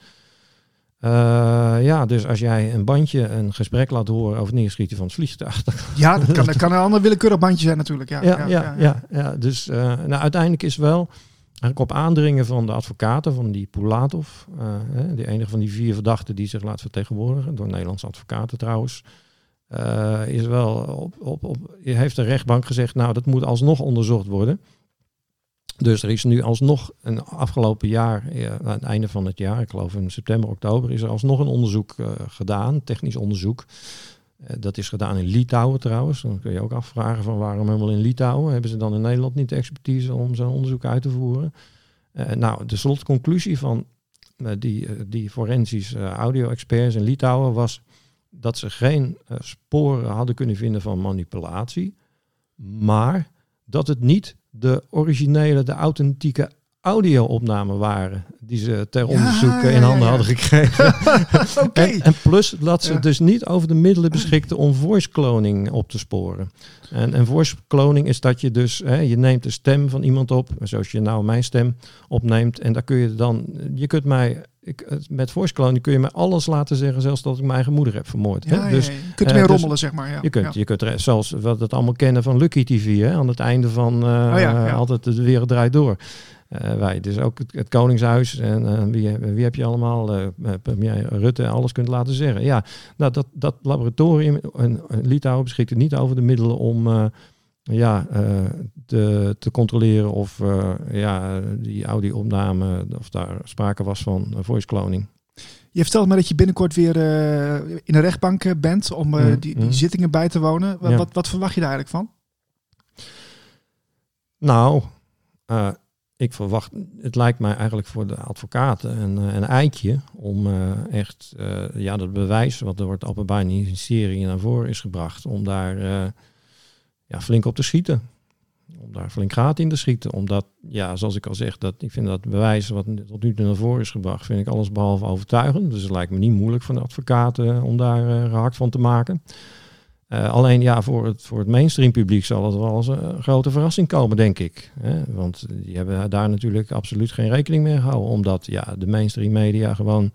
Uh, ja, dus als jij een bandje, een gesprek laat horen over het neerschieten van het vliegtuig. Ja, dat kan, dat kan een ander willekeurig bandje zijn natuurlijk. Ja, ja, ja, ja, ja, ja. Dus uh, nou, uiteindelijk is wel eigenlijk op aandringen van de advocaten van die Pulatov, uh, de enige van die vier verdachten die zich laat vertegenwoordigen, door Nederlandse advocaten trouwens, is wel op, op, op, heeft de rechtbank gezegd, nou dat moet alsnog onderzocht worden. Dus er is nu alsnog een afgelopen jaar, ja, aan het einde van het jaar, ik geloof in september, oktober, is er alsnog een onderzoek uh, gedaan, technisch onderzoek. Uh, dat is gedaan in Litouwen trouwens. Dan kun je ook afvragen van waarom helemaal in Litouwen? Hebben ze dan in Nederland niet de expertise om zo'n onderzoek uit te voeren? Uh, nou, de slotconclusie van die, die forensisch audio-experts in Litouwen was dat ze geen sporen hadden kunnen vinden van manipulatie, maar dat het niet de originele, de authentieke audio-opnamen waren die ze ter onderzoek ja, in handen hadden gekregen. okay. en, en, plus dat ze dus niet over de middelen beschikten om voice cloning op te sporen. En, en voice cloning is dat je dus, hè, je neemt de stem van iemand op, zoals je nou mijn stem opneemt, en daar kun je dan, je kunt mij ik, met voice cloning kun je me alles laten zeggen, zelfs dat ik mijn eigen moeder heb vermoord. Ja, hè? Dus, je kunt uh, rommelen, dus zeg maar. Ja. Je kunt, je kunt er, zoals we dat allemaal kennen van Lucky TV, hè? aan het einde van uh, oh, altijd de wereld draait door. Uh, wij, dus ook het, het Koningshuis en wie, wie heb je allemaal, premier Rutte, alles kunt laten zeggen. Ja, nou, dat, dat laboratorium in Litouwen beschikte niet over de middelen om ja, uh, te, te controleren of uh, ja, die audio-opname, of daar sprake was van voice cloning. Je vertelt me dat je binnenkort weer uh, in een rechtbank bent om mm, die, die mm. zittingen bij te wonen. Wat, ja. wat, wat, verwacht je daar eigenlijk van? Nou, ik verwacht, het lijkt mij eigenlijk voor de advocaten een, een eitje om echt ja, dat bewijs wat door het Openbaar Ministerie naar voren is gebracht, om daar ja, flink op te schieten. Om daar flink gaten in te schieten. Omdat, ja, zoals ik al zeg, dat, ik vind dat bewijs wat tot nu toe naar voren is gebracht, vind ik alles behalve overtuigend. Dus het lijkt me niet moeilijk voor de advocaten om daar gehakt van te maken. Uh, alleen ja, voor het, voor het mainstream publiek zal het wel als een grote verrassing komen, denk ik. Hè? Want die hebben daar natuurlijk absoluut geen rekening mee gehouden. Omdat ja, de mainstream media gewoon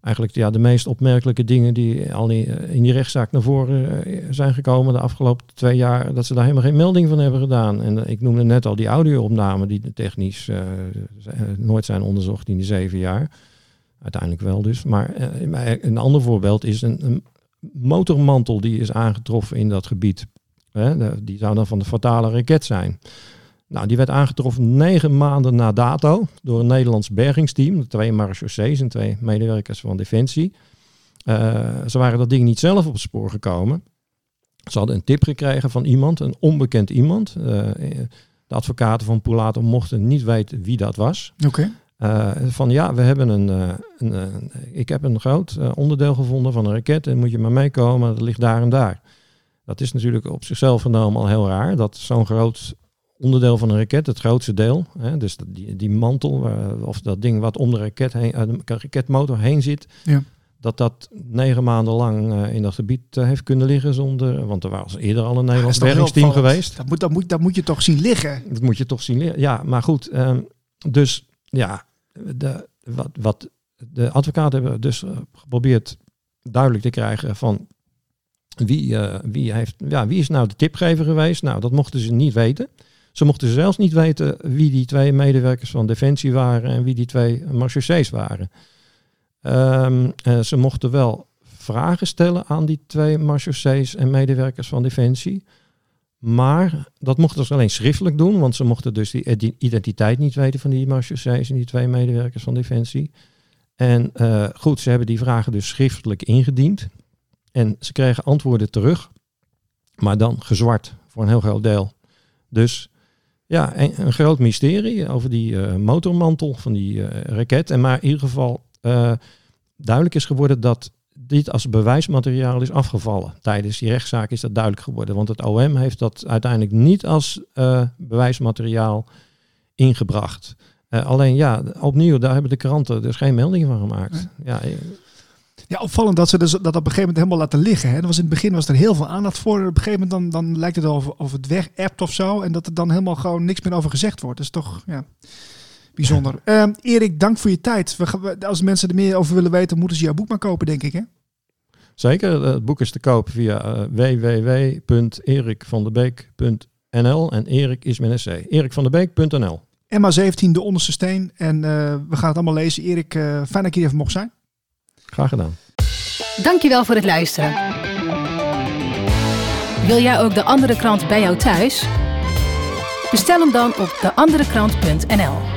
eigenlijk ja, de meest opmerkelijke dingen die al in die rechtszaak naar voren eh, zijn gekomen de afgelopen twee jaar, dat ze daar helemaal geen melding van hebben gedaan. En ik noemde net al die audio-opnamen die technisch nooit zijn onderzocht in die zeven jaar. Uiteindelijk wel dus. Maar een ander voorbeeld is een, motormantel die is aangetroffen in dat gebied. Hè, die zou dan van de fatale raket zijn. Nou, die werd aangetroffen negen maanden na dato door een Nederlands bergingsteam. Twee marechaussees en twee medewerkers van Defensie. Uh, ze waren dat ding niet zelf op het spoor gekomen. Ze hadden een tip gekregen van iemand, een onbekend iemand. Uh, de advocaten van Pulato mochten niet weten wie dat was. Oké. Uh, van ja, we hebben een, een, een ik heb een groot onderdeel gevonden van een raket en moet je maar meekomen, dat ligt daar en daar. Dat is natuurlijk op zichzelf genomen al heel raar, dat zo'n groot onderdeel van een raket, het grootste deel. Hè, dus die, die mantel, of dat ding wat om de, raket heen, de raketmotor heen zit, ja. dat dat negen maanden lang in dat gebied heeft kunnen liggen zonder, want er was eerder al een Nederlands bergingsteam geweest. Dat moet, dat, moet, dat moet je toch zien liggen? Dat moet je toch zien liggen, ja. Maar goed, um, dus ja, de, wat, wat de advocaten hebben dus geprobeerd duidelijk te krijgen van wie, uh, wie, heeft, ja, wie is nou de tipgever geweest? Nou, dat mochten ze niet weten. Ze mochten zelfs niet weten wie die twee medewerkers van Defensie waren en wie die twee marechaussées waren. Um, uh, ze mochten wel vragen stellen aan die twee marechaussées en medewerkers van Defensie. Maar dat mochten ze alleen schriftelijk doen, want ze mochten dus die identiteit niet weten van die marechaussées en die twee medewerkers van Defensie. En uh, goed, ze hebben die vragen dus schriftelijk ingediend. En ze kregen antwoorden terug, maar dan gezwart voor een heel groot deel. Dus ja, een, een, groot mysterie over die uh, motormantel van die uh, raket. En maar in ieder geval duidelijk is geworden dat dit als bewijsmateriaal is afgevallen. Tijdens die rechtszaak is dat duidelijk geworden. Want het OM heeft dat uiteindelijk niet als bewijsmateriaal ingebracht. alleen ja, opnieuw, daar hebben de kranten dus geen melding van gemaakt. Ja, ja, opvallend dat ze dus dat op een gegeven moment helemaal laten liggen. Hè. Dat was in het begin was er heel veel aandacht voor. Op een gegeven moment dan, dan lijkt het of, of het weg appt of zo. En dat er dan helemaal gewoon niks meer over gezegd wordt. Dat is toch ja, bijzonder. Uh, Erik, dank voor je tijd. We, als mensen er meer over willen weten, moeten ze jouw boek maar kopen, denk ik. Hè? Zeker. Het boek is te koop via uh, www.erikvandebeek.nl. En Erik is met een C. erikvandebeek.nl. MA17, de onderste steen. En eh, we gaan het allemaal lezen. Erik, uh, fijn dat hier even mocht zijn. Graag gedaan. Dankjewel voor het luisteren. Wil jij ook de andere krant bij jou thuis? Bestel hem dan op deanderekrant.nl.